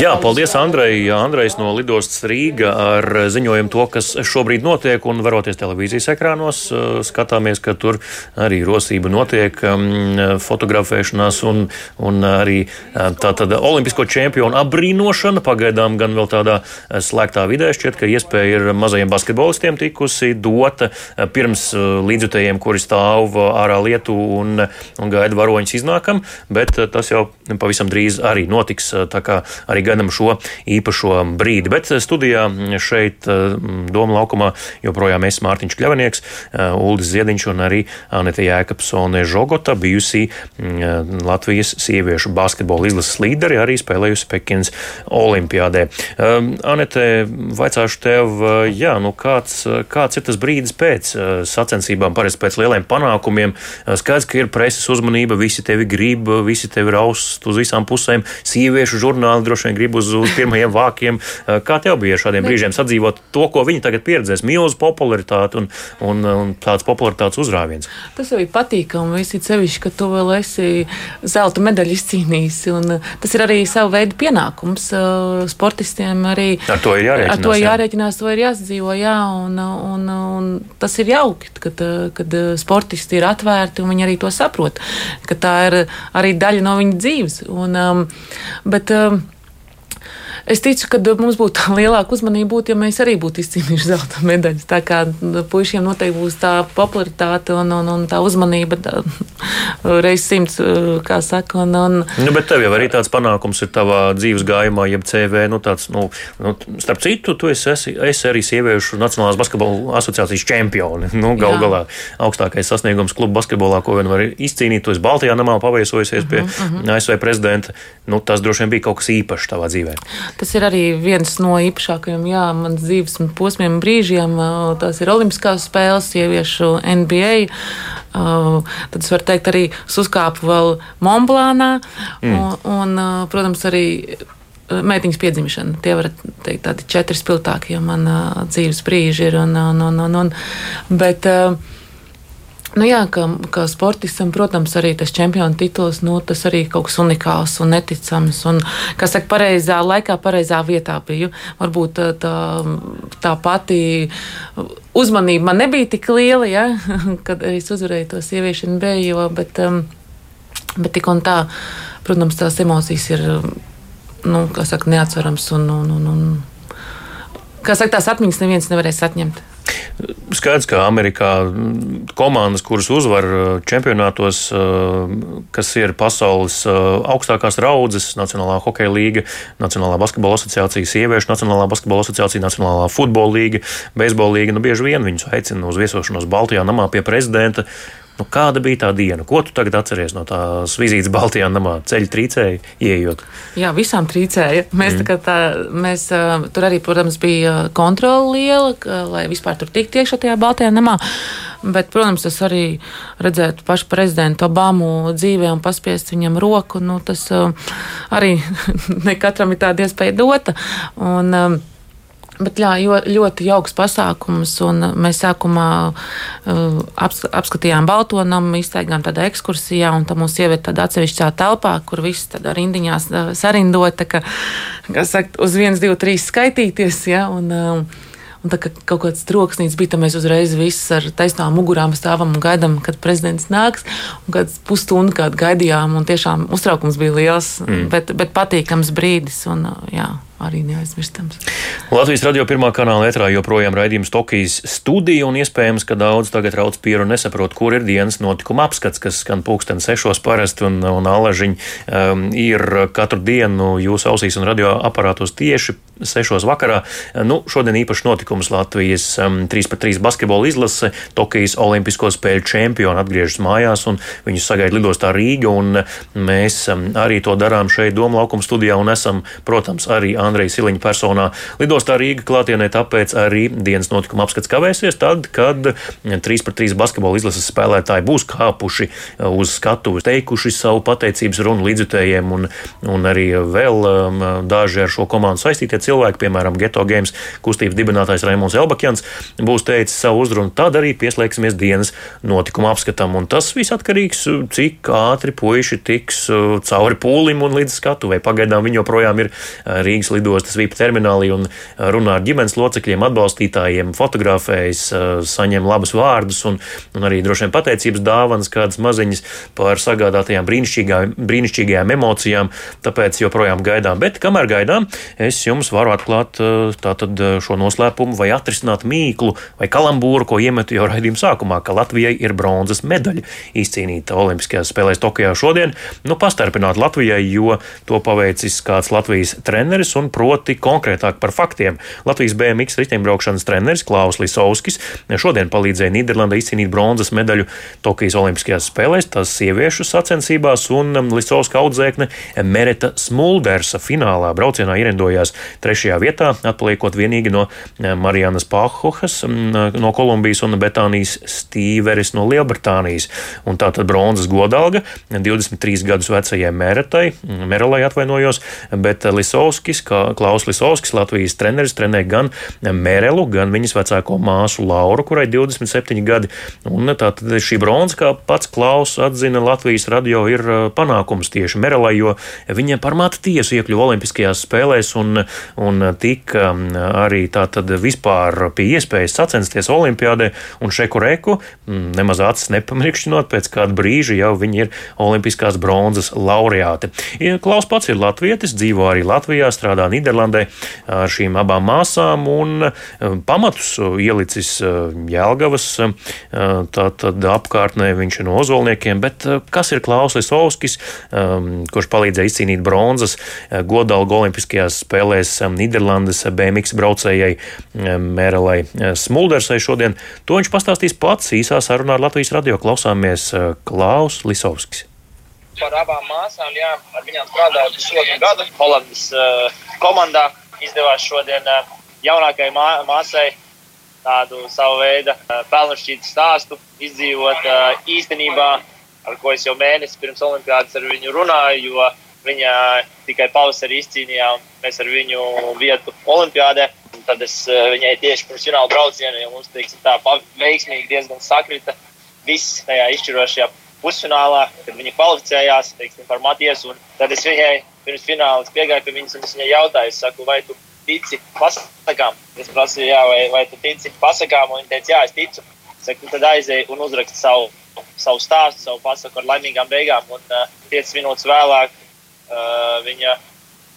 C: Jā, paldies Andrei. Andrejs no Lidostas Rīga ar ziņojumu to, kas šobrīd notiek un varoties televīzijas ekrānos. Skatāmies, ka tur arī rosība notiek, fotografēšanās un, un arī tātad olimpisko čempionu apbrīnošana. Pagaidām gan vēl tādā slēgtā vidē šķiet, ka iespēja ir mazajiem basketbolistiem tikusi dota pirms līdzjutējiem, kuri stāv ārā lietu un, un gaida varoņus iznākam, bet tas jau pavisam drīz arī notiks. Tā kā arī gaidām šo īpašo brīdi. Bet studijā šeit Doma laukumā joprojām es Mārtiņš Kļavanieks, Uldis Ziediņš un arī Anita Jēkabsone Žogota, bijusī Latvijas sieviešu basketbola izlases līderi, arī spēlējusi Pekinas olimpiādē. Anete, vaicāšu tev, jā, nu kāds, kāds ir tas brīdis pēc sacensībām, parasti pēc lieliem panākumiem? Skaidrs, ka ir preses uzmanība, visi tevi grib, visi tevi raust uz visām pusēm, sieviešu žurnāli droši vien grib uz, uz pirmajiem vākiem. Kā tev bija šādiem brīžiem sadzīvot to, ko viņi tagad pieredzēs? Milzu popularitāti un, un, un tāds popularitātes uzrāviens.
B: Tas jau ir patīkami, visi sevišķi, ka tu vēl esi zelta medaļu izcīnījis. Tas ir arī sava veida pienākums sportistiem. Arī,
C: ar to ir jārēķinās.
B: Ar to ir jārēķinās, to ir jāsadzīvo, jā, un, un, un tas ir jauki, kad, kad sportisti ir atvērti un viņi arī to saprot, ka tā ir arī daļa no viņa dzīves. Un, um, bet, um, Es ticu, ka mums būtu lielāka uzmanība, būt, ja mēs arī būtu izcīnījuši zelta medaļas. Tā kā puišiem noteikti būs tā popularitāte un, un, un tā uzmanība reizes simts, kā saka. Un, un...
C: Nu, bet tev jau arī tāds panākums ir tavā dzīves gājumā, jeb CV. Nu, tāds, nu, nu, starp citu, tu esi, esi, esi arī sieviešu Nacionālās basketbola asociācijas čempioni. Nu, Galu galā augstākais sasniegums klubu basketbolā, ko vien var izcīnīt. Tu esi Baltijā namā paviesojusies pie uh uh -huh. ASV prezidenta. Nu, tas droši vien bija kaut kas īpašs tavā dzīvē.
B: Tas ir arī viens no īpašākajiem jā, manas dzīves posmiem, brīžiem. Tās ir Olimpiskās spēles, sieviešu NBA. Tad es varu teikt, arī uzkāpu vēl Monblānā. Mm. Un, un, protams, arī meitiņas piedzimšana. Tie var teikt tādi četri spilgtākie man dzīves brīži ir. Un, un, un, un, un, bet, uh, Nu jā, kā, kā sportistam, protams, arī tas čempionu tituls, nu, tas arī kaut kas unikāls un neticams. Un, kā saka, pareizā laikā, pareizā vietā biju. Varbūt tā, tā, tā pati uzmanība man nebija tik liela, ja, kad es uzvarēju to sieviešu NBA, bet, um, bet tik un tā, protams, tās emocijas ir, nu, kā saka, neatsverams un, un, un, un kā saka, tās atmiņas neviens nevarēs atņemt.
C: Skaidrs, ka Amerikā komandas, kuras uzvar uh, čempionātos, uh, kas ir pasaules uh, augstākās raudzes, Nacionālā hokeja līga, Nacionālā basketbola asociācija, Sieviešu Nacionālā basketbola asociācija, Nacionālā futbola līga, beisbola līga, nu bieži vien viņus aicina uz viesošanos Baltijā namā pie prezidenta. Nu, kāda bija tā diena? Ko tu tagad atceries no tās vizītes Baltijā namā? Ceļu trīcēji, ieejot?
B: Jā, visām trīcēja. Mēs, mm. tā, tā, mēs tur arī, protams, bija kontrola liela, lai vispār tur tiktu iekšā tajā Baltijā namā. Bet, protams, tas arī redzēt pašu prezidentu Obamu dzīvē un paspiest viņam roku, nu, tas arī ne katram ir tāda iespēja dota. Un, Bet jā, ļoti jauks pasākums. Mēs sākumā uh, apskatījām Baltonamu, iztaigām tādā ekskursijā, un tam mums ievieta tādā atsevišķā telpā, kur viss tādā rindiņās uh, sarindota, ka, kas saka, uz 1, 2, 3 skaitīties. Ja, un, uh, Un tā kā kaut kāds troksnis bija, tad mēs uzreiz viss ar taisnām mugurām stāvam un gaidām, kad prezidents nāks. Un kāds pusstundu kādu gaidījām, un tiešām uztraukums bija liels, mm. bet, bet patīkams brīdis. Un, jā. Arī neaizmirstams.
C: Latvijas radio pirmā kanāla etrā joprojām raidījums Tokijas studija, un iespējams, ka daudz tagad rauc pieru un nesaprot, kur ir dienas notikuma apskats, kas skan pulksten sešos parasti, un, un alažiņi um, ir katru dienu jūsu ausīs un radioaparātos tieši sešos vakarā. Nu, šodien īpašs notikums Latvijas um, 3x3 basketbola izlase, Tokijas Olimpisko spēļu čempioni atgriežas mājās, un viņus sagaida lidostā Rīga, un mēs um, arī to darām šeit Doma laukuma studijā, un esam, protams, arī Andreja Siliņa personā lidostā Rīga klātienē, tāpēc arī dienas notikuma apskats kavēsies tad, kad 3x3 basketbola izlases spēlētāji būs kāpuši uz skatuves, teikuši savu pateicības runu līdzjutējiem, un, un arī vēl um, daži ar šo komandu saistītie cilvēki, piemēram, Geto Games kustības dibinātājs Raimons Elbakjans, būs teicis savu uzrunu. Tad arī pieslēgsimies dienas notikuma apskatam, un tas viss atkarīgs, cik ātri puiši tiks uh, cauri pūlim un līdz skatuvei. Pagaidām viņi joprojām ir uh, Rīgas lidostas VIP terminālī un runā ar ģimenes locekļiem, atbalstītājiem, fotografējas, saņem labus vārdus un, un arī droši vien pateicības dāvanas, kādas maziņas par sagādātajām brīnišķīgajām, brīnišķīgajām emocijām. Tāpēc joprojām gaidām. Bet kamēr gaidām, es jums varu atklāt tātad šo noslēpumu vai atrisināt mīklu vai kalambūru, ko iemetu jau raidījuma sākumā, ka Latvijai ir bronzas medaļa izcīnīta Olimpiskajās spēlēs Tokijā šodien. Nu, pastarpināt Latvijai, jo to paveicis kāds Latvijas treneris un proti konkrētāk par faktiem. Latvijas BMX riteņbraukšanas treneris Klaus Lisovskis šodien palīdzēja Nīderlandai izcīnīt bronzas medaļu Tokijas Olimpiskajās spēlēs, tās sieviešu sacensībās, un um, Lisovska audzēkne Mereta Smuldersa finālā braucienā ierindojās trešajā vietā, atpaliekot vienīgi no um, Marijanas Pahohas um, no Kolumbijas un Betānijas Stīveris no Lielbritānijas. Un tātad bronzas godalga 23 gadus vecajai Meretai, Merelai atvainojos, bet Lisovskis, kā Klaus Lisovskis, Latvijas treneris, trenē gan Merelu, gan viņas vecāko māsu Lauru, kurai 27 gadi. Un tātad šī bronza, kā pats Klaus atzina Latvijas radio, ir uh, panākums tieši Merelai, jo viņa par matu tiesu iekļuva Olimpiskajās spēlēs un, un tika um, arī tātad vispār pie iespējas sacensties Olimpiādē un šeku reku, mm, nemaz acis nepamirkšķinot, pēc kāda brīža jau viņi ir Olimpiskās bronzas laureāti. Klaus pats ir latvietis, dzīvo arī Latvijā, strādā Nīderlandē ar šīm abām māsām un eh, pamatus ielicis eh, Jēlgavas apkārtnē, viņš ir no ozolniekiem, bet eh, kas ir Klauslis Ovskis, kurš palīdzēja izcīnīt bronzas godalgu Olimpiskajās spēlēs Nīderlandes BMX braucējai Mērelai Smuldersai šodien. To viņš pastāstīs pats īsā sarunā ar Latvijas radio klausāmies Klaus Lisovskis
I: par abām māsām. Jā, ar viņām strādāju pusotru gadu. Holandas uh, komandā izdevās šodien uh, jaunākajai mā, māsai tādu savu veidu uh, pelnušķītu stāstu izdzīvot uh, īstenībā, ar ko es jau mēnesi pirms olimpiādas ar viņu runāju, jo viņa tikai pavasarī izcīnīja un mēs ar viņu vietu olimpiādē. Un tad es uh, viņai tieši pirms fināla brauciena, jo mums teiksim, tā veiksmīgi diezgan sakrita viss tajā izšķirošajā pusfinālā, kad viņi kvalificējās teiksim, par Matiesu. Tad es viņai pirms fināla piegāju pie viņas un es viņai jautāju, saku, vai tu tici pasakām? Es prasīju, jā, vai, vai tu tici pasakām, un viņa teica, jā, es ticu. Saku, tad aizēju un uzrakstu savu, savu stāstu, savu pasaku ar laimīgām beigām. Un uh, 5 minūtes vēlāk uh, viņa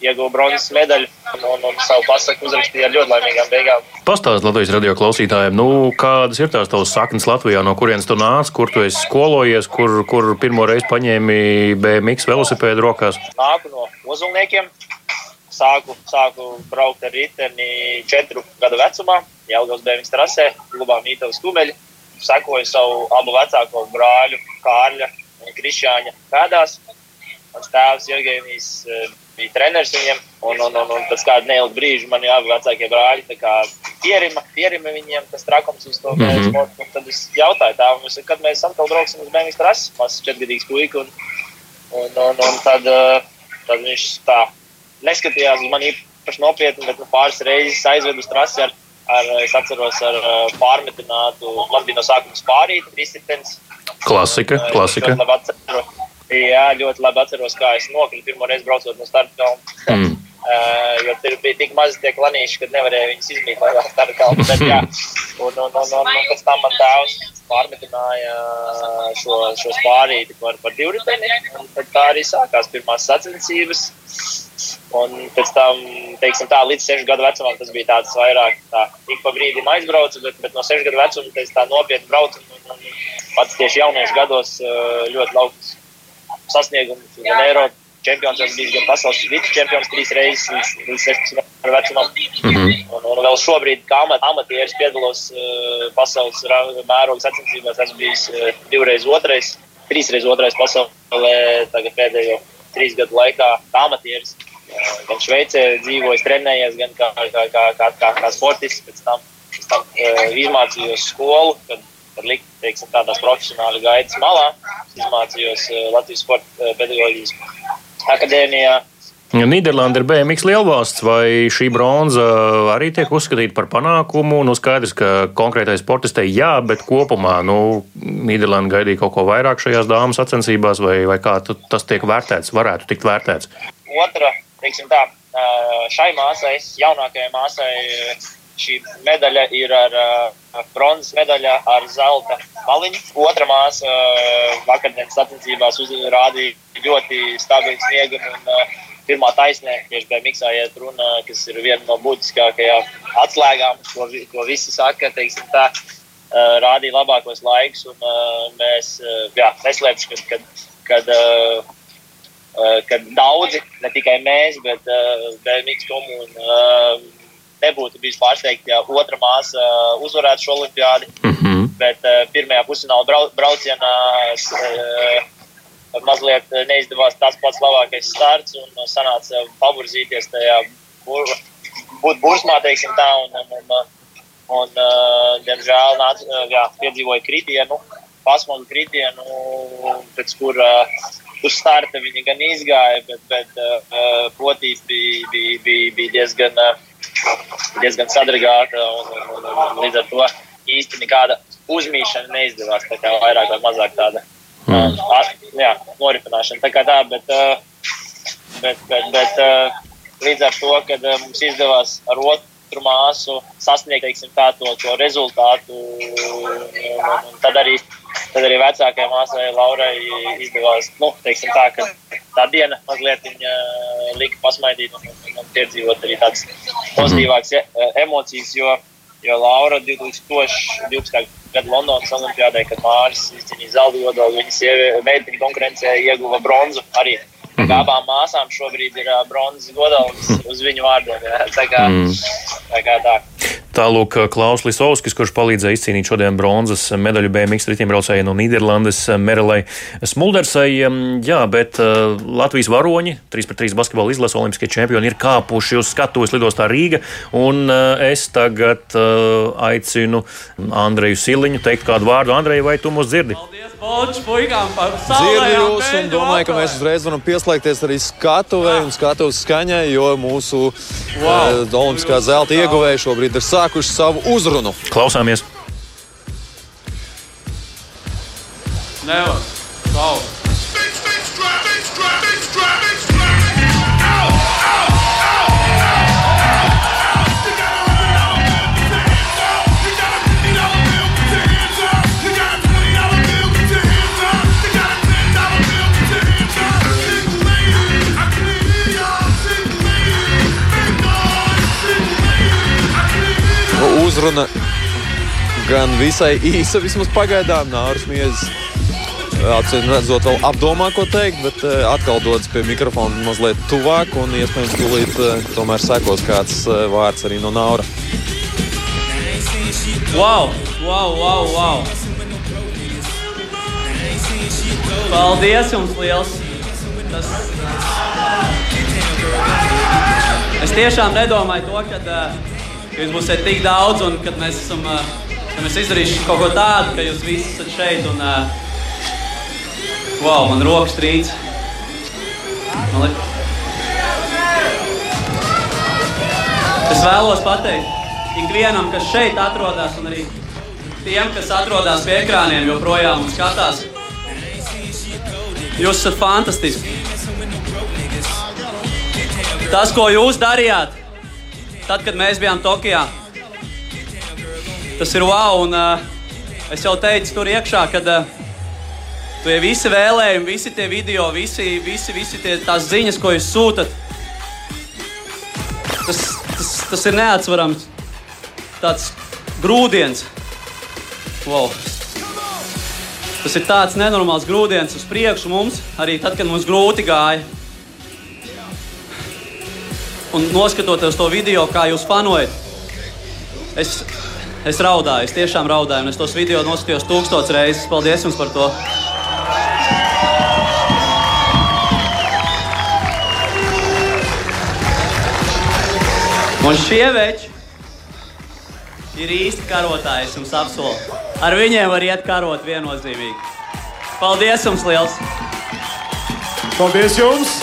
I: ieguva bronzas medaļu un, un, savu pasaku uzrakstīja ar ļoti laimīgām beigām.
C: Pastāstiet Latvijas radio klausītājiem, nu, kādas ir tās tavas saknes Latvijā, no kurienes tu nāc, kur tu esi skolojies, kur, kur pirmo reizi paņēmi BMX velosipēdu rokās?
I: Nāku no ozulniekiem. Sāku, sāku braukt ar riteni četru gadu vecumā, Jelgavas BMX trasē, Lubām Mītavas kumeļi. Sekoju savu abu vecāko brāļu, Kārļa un Krišāņa pēdās. Mans tēvs Jevgenijs bija treneris viņiem. Un, un, un, un pēc kāda neilga brīža man jau vecākie brāļi pierima, pierima viņiem tas trakums uz to mm -hmm. sportu. Tad es jautāju tēvam, kad mēs atkal brauksim uz Bēnijas trases. Mazs četrgadīgs puika. Un, un, un, un tad, tad viņš tā neskatījās uz mani īpaši nopietni, bet nu, pāris reizes aizved uz trasi ar, ar, es atceros, ar pārmetinātu, man bija no sākuma spārīta, trīsritens.
C: Klasika, klasika.
I: Jā, ļoti labi atceros, kā es nokritu pirmo reizi braucot no starta kalna. Mm. Uh, jo tur bija tik mazi tie klanīši, ka nevarēja viņus izmīt no starta kalna. Bet, jā, un, un, un, un, un pēc tam man tēvs pārmetināja šo, šo spārīti par, par divriteni. Tad tā arī sākās pirmās sacensības. Un pēc tam, teiksim, tā, līdz 6 gadu vecumam tas bija tāds vairāk, tā, ik pa brīdim aizbraucu, bet, bet no 6 gadu vecuma tas tā nopietni braucu. Un, un, un pats tieši jauniešu gados ļoti lauks sasniegumus. Gan Eiropas čempions, bijis gan pasaules vice čempions trīs reizes līdz, līdz 16 gadu vecumam. Mm -hmm. un, un vēl šobrīd, kā amat, amatieris, piedalos uh, pasaules mēroga sacensībās, esmu bijis uh, divreiz otrais, trīsreiz otrais pasaulē, tagad pēdējo trīs gadu laikā kā amatieris gan Šveicē dzīvojis, trenējies, gan kā, kā, kā, kā, kā, kā sportists. Pēc tam, pēc tam uh, izmācījos skolu, kad, kad likt teiksim, tādās profesionāli gaitas malā. Izmācījos uh, Latvijas Sporta uh, pedagoģijas akadēmijā.
C: Nīderlanda ir BMX lielvalsts, vai šī bronza arī tiek uzskatīta par panākumu? Nu, skaidrs, ka konkrētai sportistei jā, bet kopumā nu, Nīderlanda gaidīja kaut ko vairāk šajās dāmas sacensībās, vai, vai kā tas tiek vērtēts, varētu tikt vērtēts?
I: Otra teiksim tā, šai māsai, jaunākajai māsai, šī medaļa ir ar bronzas medaļa ar zelta maliņu. Otra māsa vakardienas sacensībās rādīja ļoti stabilu sniegumu. Un, Pirmā taisnē, tieši bija miksā iet runa, kas ir viena no būtiskākajām atslēgām, ko, ko visi saka, teiksim tā, rādīja labākos laikus. Un, mēs, jā, neslēpšu, kad, kad, kad Eh, ka daudzi, ne tikai mēs, bet uh, BMX komūna uh, nebūtu bijis pārsteigti, ja otra māsa uh, uzvarētu šo olimpiādi. Mm -hmm. Bet uh, pirmajā pusfināla brau braucienā uh, mazliet neizdevās tas pats labākais starts un sanāca pavirzīties tajā bur būt bursmā, teiksim tā. Un, un, un, un, uh, diemžēl nāc, jā, piedzīvoja kritienu, pasmagu kritienu, pēc kura uh, uz starta viņi gan izgāja, bet, bet uh, potīs bija, bija, bija, bija diezgan, uh, diezgan sadragāta. Un, un, un, un, līdz ar to īsti nekāda uzmīšana neizdevās. Tā kā vairāk vai mazāk tāda mm. uh, jā, noripināšana. Tā kā tā, bet, uh, bet, bet, bet uh, līdz ar to, kad uh, mums izdevās ar otru māsu sasniegt teiksim, tā, to, to rezultātu, un, un, un tad arī Tad arī vecākajai māsai Laurai izdevās, nu, teiksim tā, ka tā diena mazliet viņa eh, lika pasmaidīt un, un, un piedzīvot arī tādas pozitīvākas e, emocijas, jo, jo Laura 2012. gada Londonas olimpiādē, kad Māris izcīnīja zelta godolu, viņas meitiņu konkurencē ieguva bronzu arī. Mm -hmm. Abām māsām šobrīd ir uh, bronzas godalis uz viņu vārdiem. Jā. Tā kā, mm. tā kā tā.
C: Tālūk, Klaus Lisovskis, kurš palīdzēja izcīnīt šodien bronzas medaļu BMX riteņbraucējai no Nīderlandes Merelai Smuldersai. Jā, bet uh, Latvijas varoņi, 3-3 basketbola izlases olimpiskie čempioni, ir kāpuši uz skatuves lidostā Rīga. Un uh, es tagad aicinu Andreju Siliņu teikt kādu vārdu. Andreju, vai tu mūs dzirdi?
J: Paldies, Bolčs, puikām par
F: Dzirdu jūs un domāju, ka mēs uzreiz varam pieslēgties arī skatuvei un skatuves skaņai, jo mūsu wow. uh, olimpiskā zelta ieguvēja šobrīd ir sākuši savu uzrunu.
C: Klausāmies!
J: Nevar! Wow.
F: Gan visai īsa, vismaz pagaidām. Nāris Miezis acīm redzot, vēl apdomā, ko teikt, bet atkal dodas pie mikrofona mazliet tuvāk un iespējams tūlīt tomēr sekos kāds vārds arī no Naura.
J: Wow, wow, wow, wow! Paldies jums liels! Tas... Es tiešām nedomāju to, ka uh, jūs būsiet tik daudz un kad mēs esam ka mēs izdarīsim kaut ko tādu, ka jūs visi esat šeit. Un, wow, man rokas trīc. Man li... Es vēlos pateikt ikvienam, kas šeit atrodas, un arī tiem, kas atrodas pie ekrāniem, joprojām skatās. Jūs esat fantastiski. Tas, ko jūs darījāt, tad, kad mēs bijām Tokijā. Tas ir wow, un uh, es jau teicu tur iekšā, kad uh, tie visi vēlējumi, visi tie video, visi, visi, visi tie, tās ziņas, ko jūs sūtat, tas, tas, tas ir neatsverams tāds grūdienis. Wow. Tas ir tāds nenormāls grūdienis uz priekšu mums, arī tad, kad mums grūti gāja. Un noskatoties to video, kā jūs fanojat, es, es raudāju, es tiešām raudāju, un es tos video noskatījos tūkstotis reizes. Paldies jums par to! Un šie veči ir īsti karotāji, es jums apsolu. Ar viņiem var iet karot viennozīmīgi. Paldies jums liels!
H: Paldies jums!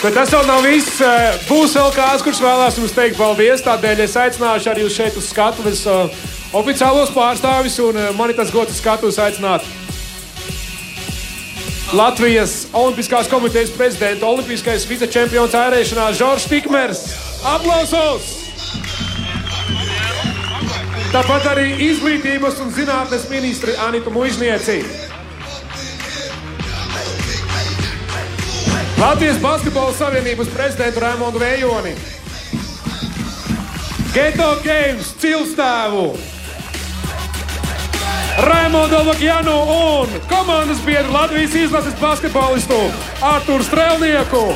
H: Bet tas vēl nav viss. Eh, Būs vēl kāds, kurš vēlās jums teikt paldies. Tādēļ es aicināšu arī jūs šeit uz skatuves uh, oficiālos pārstāvis un uh, man ir tas gods skatuves aicināt. Latvijas Olimpiskās komitejas prezidents, olimpiskais vicečempions ārēšanā Žoržs Tikmers. Aplausos! Tāpat arī izglītības un zinātnes ministri Anita Mužnieci. Latvijas Basketbola Savienības prezidentu Raimondu Vējoni. Geto Games cilstāvu. Raimondu Lakjanu un komandas biedru Latvijas izlases basketbolistu Arturu Strelnieku.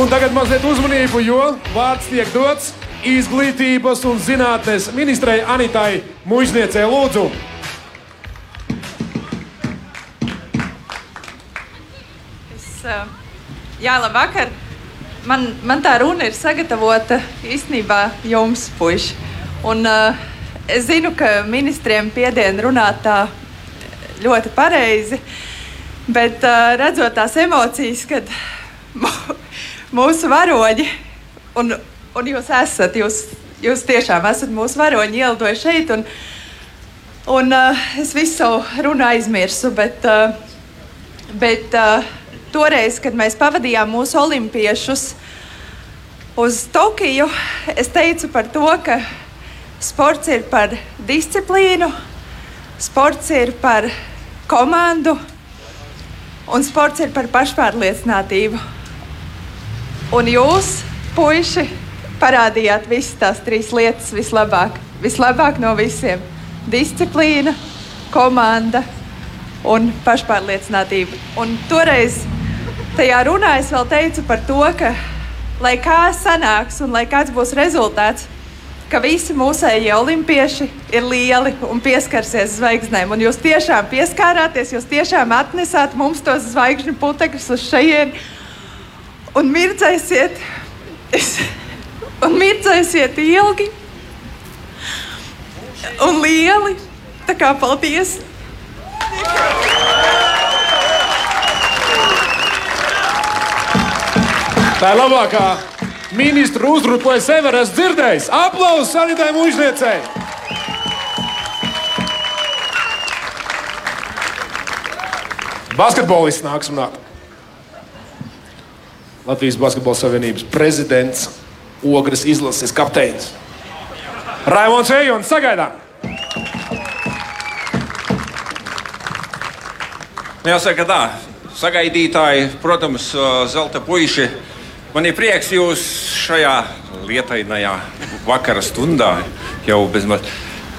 H: Un tagad mazliet uzmanību, jo vārds tiek dots izglītības un zinātnes ministrei Anitai Mužniecei Lūdzu.
K: Jā, labvakar. Man, man tā runa ir sagatavota īstenībā jums, puiši. Un, uh, es zinu, ka ministriem piediena runāt tā ļoti pareizi, bet uh, redzot tās emocijas, kad mūsu varoņi, un, un jūs esat, jūs, jūs tiešām esat mūsu varoņi, ielidojuši šeit. Un, un uh, es visu savu runu aizmirsu, bet, uh, bet uh, toreiz, kad mēs pavadījām mūsu olimpiešus uz Tokiju, es teicu par to, ka sports ir par disciplīnu, sports ir par komandu un sports ir par pašpārliecinātību. Un jūs, puiši, parādījāt visas tās trīs lietas vislabāk. Vislabāk no visiem - disciplīna, komanda un pašpārliecinātība. Un toreiz tajā runā es vēl teicu par to, ka, lai kā sanāks un lai kāds būs rezultāts, ka visi mūsējie olimpieši ir lieli un pieskarsies zvaigznēm. Un jūs tiešām pieskārāties, jūs tiešām atnesāt mums tos zvaigžņu putekļus uz šejienes un mirdzēsiet, un mirdzēsiet ilgi un lieli. Tā kā paldies!
H: Tā ir labākā ministra uzruna, ko es ever esmu dzirdējis. Aplausos Sanitai Mūžniecei! Basketbolists nāks un nāk. Latvijas Basketbola Savienības prezidents, Ogres izlases kapteinis. Raimons Ejons, sagaidām!
L: Nu, jāsaka, tā, sagaidītāji, protams, zelta puiši. Man ir prieks jūs šajā lietainajā vakara stundā jau bezmaz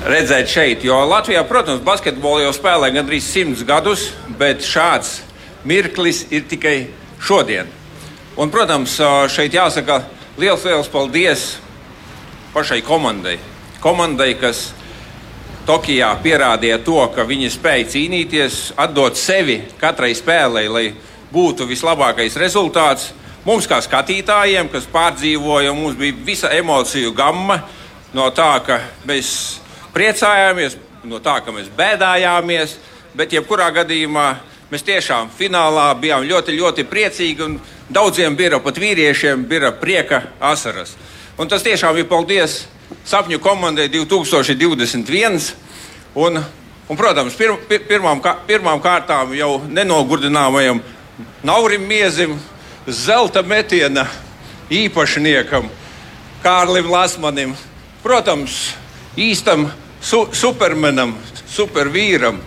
L: redzēt šeit. Jo Latvijā, protams, basketbolu jau spēlē gandrīz simts gadus, bet šāds mirklis ir tikai šodien. Un, protams, šeit jāsaka liels, liels paldies pašai komandai. Komandai, kas Tokijā pierādīja to, ka viņi spēja cīnīties, atdot sevi katrai spēlei, lai būtu vislabākais rezultāts. Mums, kā skatītājiem, kas pārdzīvoja, mums bija visa emociju gamma no tā, ka mēs priecājāmies, no tā, ka mēs bēdājāmies, bet jebkurā gadījumā mēs tiešām finālā bijām ļoti, ļoti priecīgi. Daudziem bija pat vīriešiem, bija prieka asaras. Un tas tiešām ir paldies sapņu komandai 2021. Un, un, protams, pir, pir, pirmām, pirmām kārtām jau nenogurdināmajam Naurim Miezim, zelta metiena īpašniekam, Kārlim Lasmanim. Protams, īstam su supermenam, supervīram,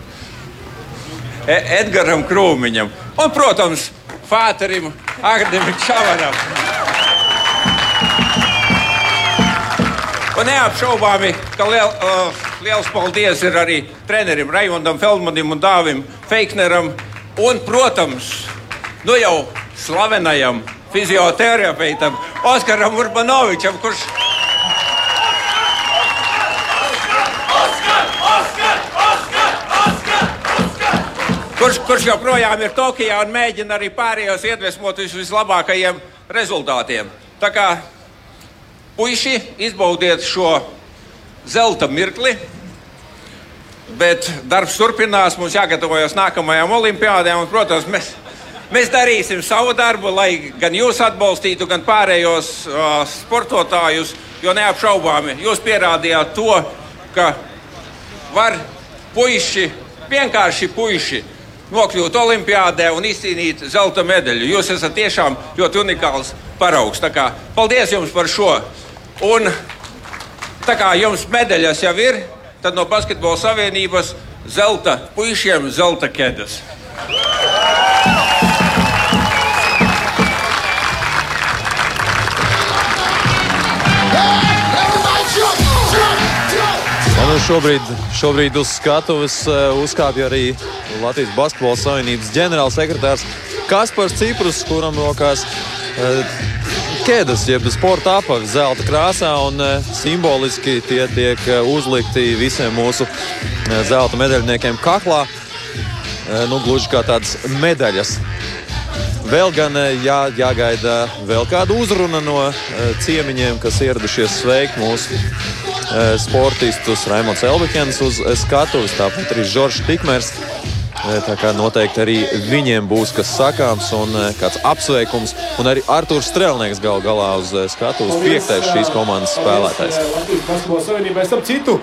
L: e Edgaram Krūmiņam un, protams, Fāterim Agnim Čavaram. Un neapšaubāmi, ka liel, uh, liels paldies ir arī trenerim Raimondam Feldmanim un Dāvim Feikneram un, protams, nu jau slavenajam fizioterapeitam Oskaram Urbanovičam, kurš kurš, kurš joprojām ir Tokijā un mēģina arī pārējos iedvesmot uz vislabākajiem rezultātiem. Tā kā puiši izbaudiet šo zelta mirkli, bet darbs turpinās, mums jāgatavojas nākamajām olimpiādēm, un, protams, mēs, mēs darīsim savu darbu, lai gan jūs atbalstītu, gan pārējos uh, sportotājus, jo neapšaubāmi jūs pierādījāt to, ka var puiši, vienkārši puiši, nokļūt Olimpijādē un izcīnīt zelta medaļu. Jūs esat tiešām ļoti unikāls paraugs. Tā kā, paldies jums par šo! Un tā kā jums medaļas jau ir, tad no Basketbola savienības zelta puišiem zelta ķēdes.
F: Man šobrīd, šobrīd uz skatuves uh, uzkāpja arī Latvijas Basketbola Savienības ģenerālsekretārs Kaspars Ciprus, kuram rokās uh, ķēdes, jeb sporta apavi zelta krāsā, un uh, simboliski tie tiek uzlikti visiem mūsu zelta medaļniekiem kaklā. Nu, gluži kā tādas medaļas. Vēl gan jā, jāgaida vēl kāda uzruna no ciemiņiem, kas ieradušies sveikt mūsu sportistus Raimons Elbekens uz skatuves, tāpat arī Žoržs Tikmers. Tā kā noteikti arī viņiem būs kas sakāms un kāds apsveikums. Un arī Arthurs Strēlnieks gal galā uz skatuves piektais šīs komandas spēlētājs.
H: Starp citu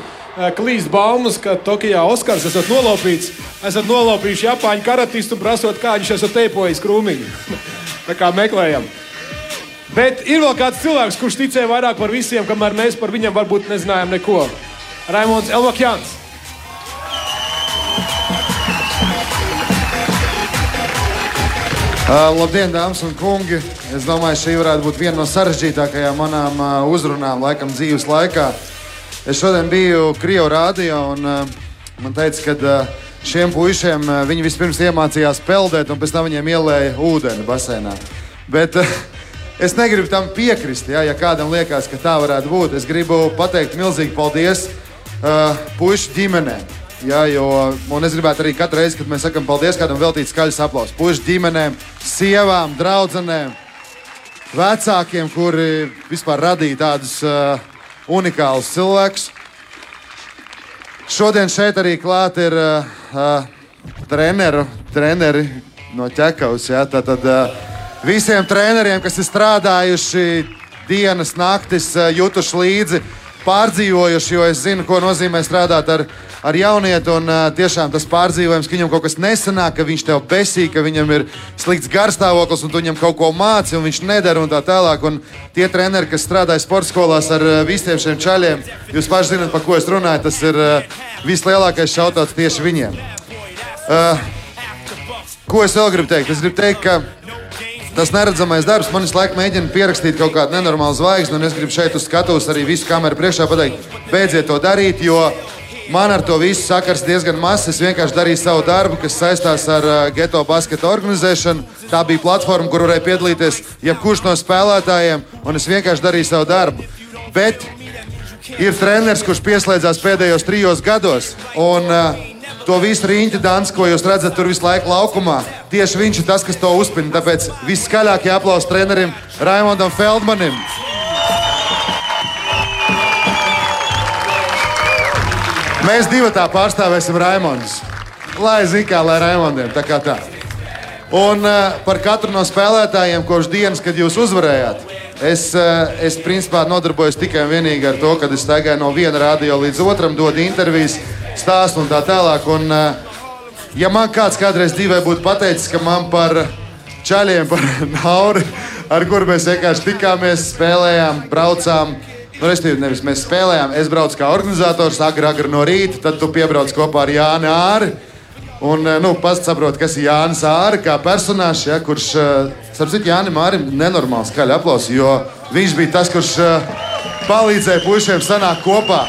H: klīst baumas, ka Tokijā Oskars esat nolaupīts, esat nolaupījuši Japāņu karatistu prasot, kā viņš esat teipojis krūmiņu. Tā kā meklējam. Bet ir vēl kāds cilvēks, kurš ticēja vairāk par visiem, kamēr mēs par viņam varbūt nezinājām neko. Raimons Elvakjans.
M: Uh, labdien, dāmas un kungi! Es domāju, šī varētu būt viena no sarežģītākajām manām uh, uzrunām, laikam, dzīves laikā. Es šodien biju Krievijas rādio un uh, man teica, ka uh, šiem puišiem uh, viņi vispirms iemācījās peldēt, un pēc tam viņiem ielēja ūdeni basēnā. Bet uh, es negribu tam piekrist, ja, ja kādam liekas, ka tā varētu būt. Es gribu pateikt milzīgi paldies uh, puišu ģimenēm. Jā, jo es gribētu arī katru reizi, kad mēs sakām paldies, kādam veltīt skaļus aplausus. Pušu ģimenēm, sievām, draudzenēm, vecākiem, kuri vispār radīja tādus uh, unikālus cilvēkus. Šodien šeit arī klāt ir uh, uh, treneru, treneri no ķekavas. Jā, tātad uh, visiem treneriem, kas ir strādājuši dienas, naktis, uh, jutuši līdzi, pārdzīvojuši, jo es zinu, ko nozīmē strādāt ar ar jaunieti. Un, uh, tiešām tas pārdzīvojums, ka viņam kaut kas nesanāk, ka viņš tev besī, ka viņam ir slikts garstāvoklis un tu viņam kaut ko māci un viņš nedara un tā tālāk. Un tie treneri, kas strādāja sporta skolās ar uh, visiem šiem čaļiem, jūs paši zināt, par ko es runāju. Tas ir vislielākais šautauts tieši viņiem. Uh, ko es vēl gribu teikt? Es gribu teikt, ka tas neredzamais darbs man visu laiku mēģina pierakstīt kaut kādu nenormālu zvaigzni, un es gribu šeit uz skatuves arī visu kameru priekšā pateikt, beidziet to darīt, jo Man ar to visu sakars diezgan maz. Es vienkārši darīju savu darbu, kas saistās ar uh, geto basketa organizēšanu. Tā bija platforma, kur varēja piedalīties jebkurš no spēlētājiem, un es vienkārši darīju savu darbu. Bet ir treneris, kurš pieslēdzās pēdējos trijos gados. Un, uh, To visu rīņķi dansu, ko jūs redzat tur visu laiku laukumā, tieši viņš ir tas, kas to uzspina. Tāpēc viskaļākie aplausi trenerim Raimondam Feldmanim. Mēs divi tā pārstāvēsim Raimondus. Lai zināmā, lai Raimondiem tā kā tā. Un uh, par katru no spēlētājiem, kopš dienas, kad jūs uzvarējāt, es, uh, es principā nodarbojos tikai un vienīgi ar to, ka es staigāju no viena radio līdz otram, dodu intervijas, stāstu un tā tālāk. Un, uh, ja man kāds kādreiz dzīvē būtu pateicis, ka man par čaļiem, par nauri, ar kuriem mēs vienkārši tikāmies, spēlējām, braucām, Nu, Restīvi, nevis mēs spēlējām, es braucu kā organizators, agri, agri no rīta, tad tu piebrauc kopā ar Jānu Āri. Un, eh, nu, pats saprot, kas ir Jānis Āri, kā personāžs, ja, kurš, eh, starp citu, Jānis Mārim nenormāli skaļi aplausa, jo viņš bija tas, kurš eh, palīdzēja puišiem sanākt kopā.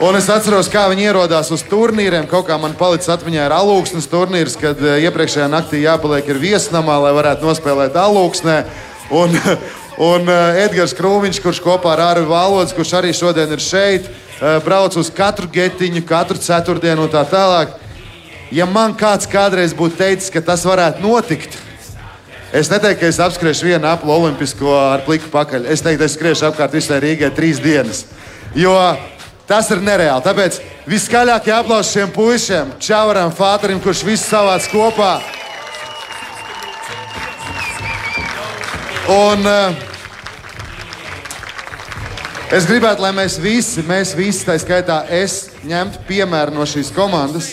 M: Un es atceros, kā viņi ierodās uz turnīriem. Kaut kā man palicis atmiņā ir alūksnes turnīrs, kad iepriekšējā naktī jāpaliek viesnamā, lai varētu nospēlēt alūksnē. Un, un Edgars Krūmiņš, kurš kopā ar Arvu Valodu, kurš arī šodien ir šeit, brauc uz katru getiņu, katru ceturtdienu un tā tālāk. Ja man kāds kādreiz būtu teicis, ka tas varētu notikt, Es neteiktu, ka es apskriešu vienu aplu olimpisko ar pliku pakaļ. Es teiktu, es skriešu apkārt visai Rīgai trīs dienas. Jo Tas ir nereāli. Tāpēc viskaļākie aplausi šiem puišiem, Čavaram, Fāterim, kurš visu savāc kopā. Un, uh, es gribētu, lai mēs visi, mēs visi, tā skaitā es, ņemtu piemēru no šīs komandas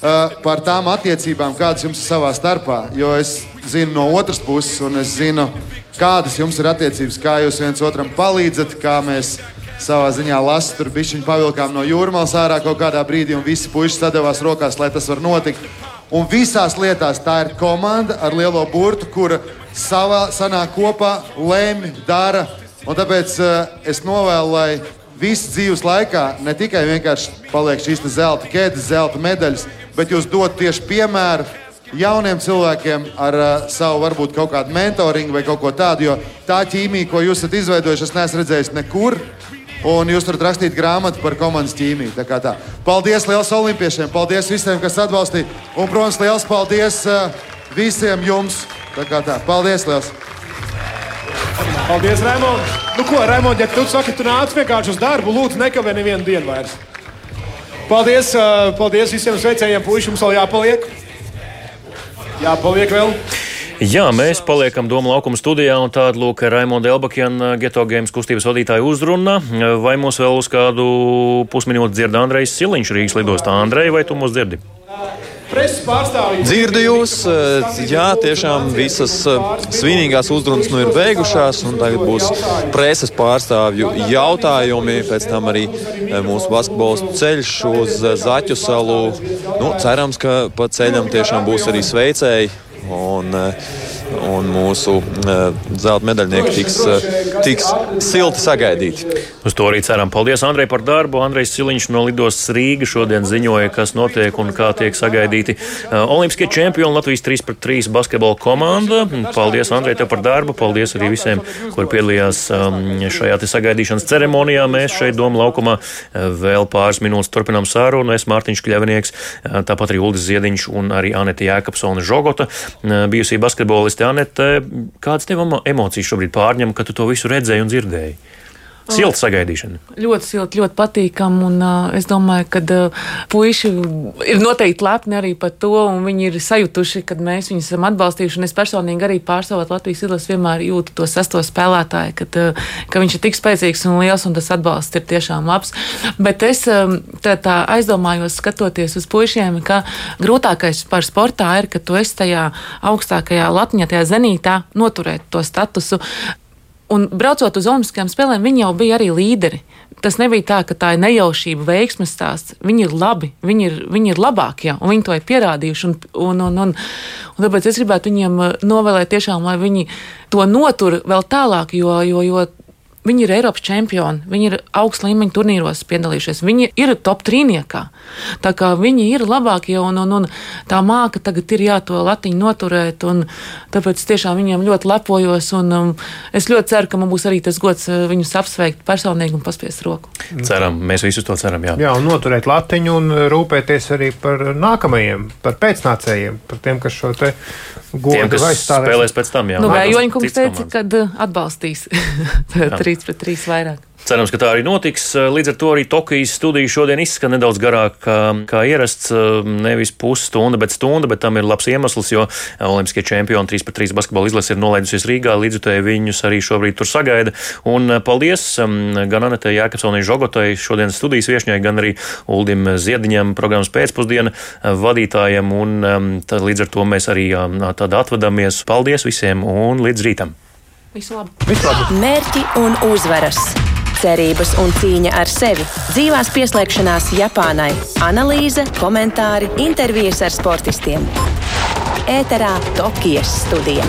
M: uh, par tām attiecībām, kādas jums ir savā starpā. Jo es zinu no otras puses, un es zinu, kādas jums ir attiecības, kā jūs viens otram palīdzat, kā mēs savā ziņā lasu, tur bija viņa pavilkām no jūrmālas ārā kaut kādā brīdī, un visi puiši sadavās rokās, lai tas var notikt. Un visās lietās tā ir komanda ar lielo burtu, kura savā sanāk kopā, lēmi, dara. Un tāpēc uh, es novēlu, lai visu dzīves laikā ne tikai vienkārši paliek šīs zelta ķēdes, zelta medaļas, bet jūs dod tieši piemēru jauniem cilvēkiem ar uh, savu varbūt kaut kādu mentoringu vai kaut ko tādu. Jo tā ķīmija, ko jūs esat izveidojuši, es neesmu redzējis nekur. Un jūs varat rakstīt grāmatu par komandas ķīmiju. Tā tā. Paldies liels olimpiešiem, paldies visiem, kas atbalstīja. Un, protams, liels paldies uh, visiem jums. Tā tā. Paldies! Liels.
H: Paldies, Raimond! Nu, ko, Raimond, ja tu saki, tu nāc vienkārši uz darbu, lūdzu, nekavē nevienu dienu vairs. Paldies, uh, paldies visiem sveicējiem, puišiem, mums vēl jāpaliek. Jāpaliek vēl.
C: Jā, mēs paliekam Doma laukuma studijā, un tāda lūk Raimonda Elbakjana Geto Games kustības vadītāja uzruna. Vai mūs vēl uz kādu pusminūti dzird Andrejs Siliņš Rīgas lidostā? Andrej, vai tu mūs dzirdi?
F: Dzirdu jūs, jā, tiešām visas svinīgās uzrunas nu ir beigušās, un tagad būs preses pārstāvju jautājumi. Pēc tam arī mūsu basketbols ceļš uz Zaķu salu. Nu, cerams, ka pa ceļam tiešām būs arī sveicēji Un, eh, un mūsu uh, zelta medaļnieki tiks, uh, tiks silti sagaidīti.
C: Uz to arī ceram. Paldies, Andrej, par darbu. Andrejs Siliņš no Lidostas Rīga šodien ziņoja, kas notiek un kā tiek sagaidīti uh, Olimpiskie čempioni Latvijas 3 pret 3 basketbola komanda. Paldies, Andrej, tev par darbu. Paldies arī visiem, kur piedalījās um, šajā sagaidīšanas ceremonijā. Mēs šeit Doma laukumā vēl pāris minūtes turpinām sārunu. Es Mārtiņš Kļavinieks, tāpat arī Uldis Ziediņš un arī Anete Jēkabsona Žogota bijusī basketboliste Anete. Kādas tev emocijas šobrīd pārņem, kad tu to visu redzēji un dzirdēji? Silta sagaidīšana.
B: Ļoti silta, ļoti patīkama. Un, uh, es domāju, ka uh, puiši ir noteikti lepni arī par to, viņi ir sajutuši, ka mēs viņus esam atbalstījuši. Un es personīgi arī pārstāvot Latvijas izlases vienmēr jūtu to sesto spēlētāju, kad, uh, ka viņš ir tik spēcīgs un liels, un tas atbalsts ir tiešām labs. Bet es um, tā, tā aizdomājos, skatoties uz puišiem, ka grūtākais par sportā ir, ka tu esi tajā augstākajā latņā, tajā zenītā, noturēt to statusu. Un braucot uz Olimpiskajām spēlēm, viņi jau bija arī līderi. Tas nebija tā, ka tā ir nejaušība, veiksmes stāsts. Viņi ir labi, viņi ir, viņi ir labākie, un viņi to ir pierādījuši. Un, un, un, un, un tāpēc es gribētu viņiem uh, novēlēt tiešām, lai viņi to notur vēl tālāk, jo, jo, jo Viņi ir Eiropas čempioni, viņi ir augsta līmeņa turnīros piedalījušies, viņi ir top trīniekā. Tā kā viņi ir labākie un, un, un tā māka tagad ir jāto latiņu noturēt, un tāpēc tiešām viņiem ļoti lepojos, un um, es ļoti ceru, ka man būs arī tas gods uh, viņus apsveikt personīgi un paspiest roku.
C: Ceram, mēs visus to ceram, jā.
A: Jā, un noturēt latiņu un rūpēties arī par nākamajiem, par pēcnācējiem, par tiem, kas šo te godu
C: aizstāvēs. Spēlēs pēc tam, jā.
B: Nu, Vējoņa kungs teica, ka atbalstīs 3 pret 3 vairāk.
C: Cerams, ka tā arī notiks. Līdz ar to arī Tokijas studija šodien izskan nedaudz garāk kā, kā ierasts. Nevis pusstunda, bet stunda, bet tam ir labs iemesls, jo Olimpiskie čempioni 3 pret 3 basketbola izlase ir nolaidusies Rīgā. Līdz ar to viņus arī šobrīd tur sagaida. Un paldies gan Anetē Jākapsonai Žogotai, šodienas studijas viešņai, gan arī Uldim Ziediņam, programmas pēcpusdiena vadītājiem. Un tad līdz ar to mēs arī tad atvadamies. Paldies visiem un līdz rītam!
B: Visu labu!
A: Visu labu.
D: Mērķi un uzvaras! Cerības un cīņa ar sevi, dzīvās pieslēgšanās Japānai, analīze, komentāri, intervijas ar sportistiem. Ēterā Tokijas studija.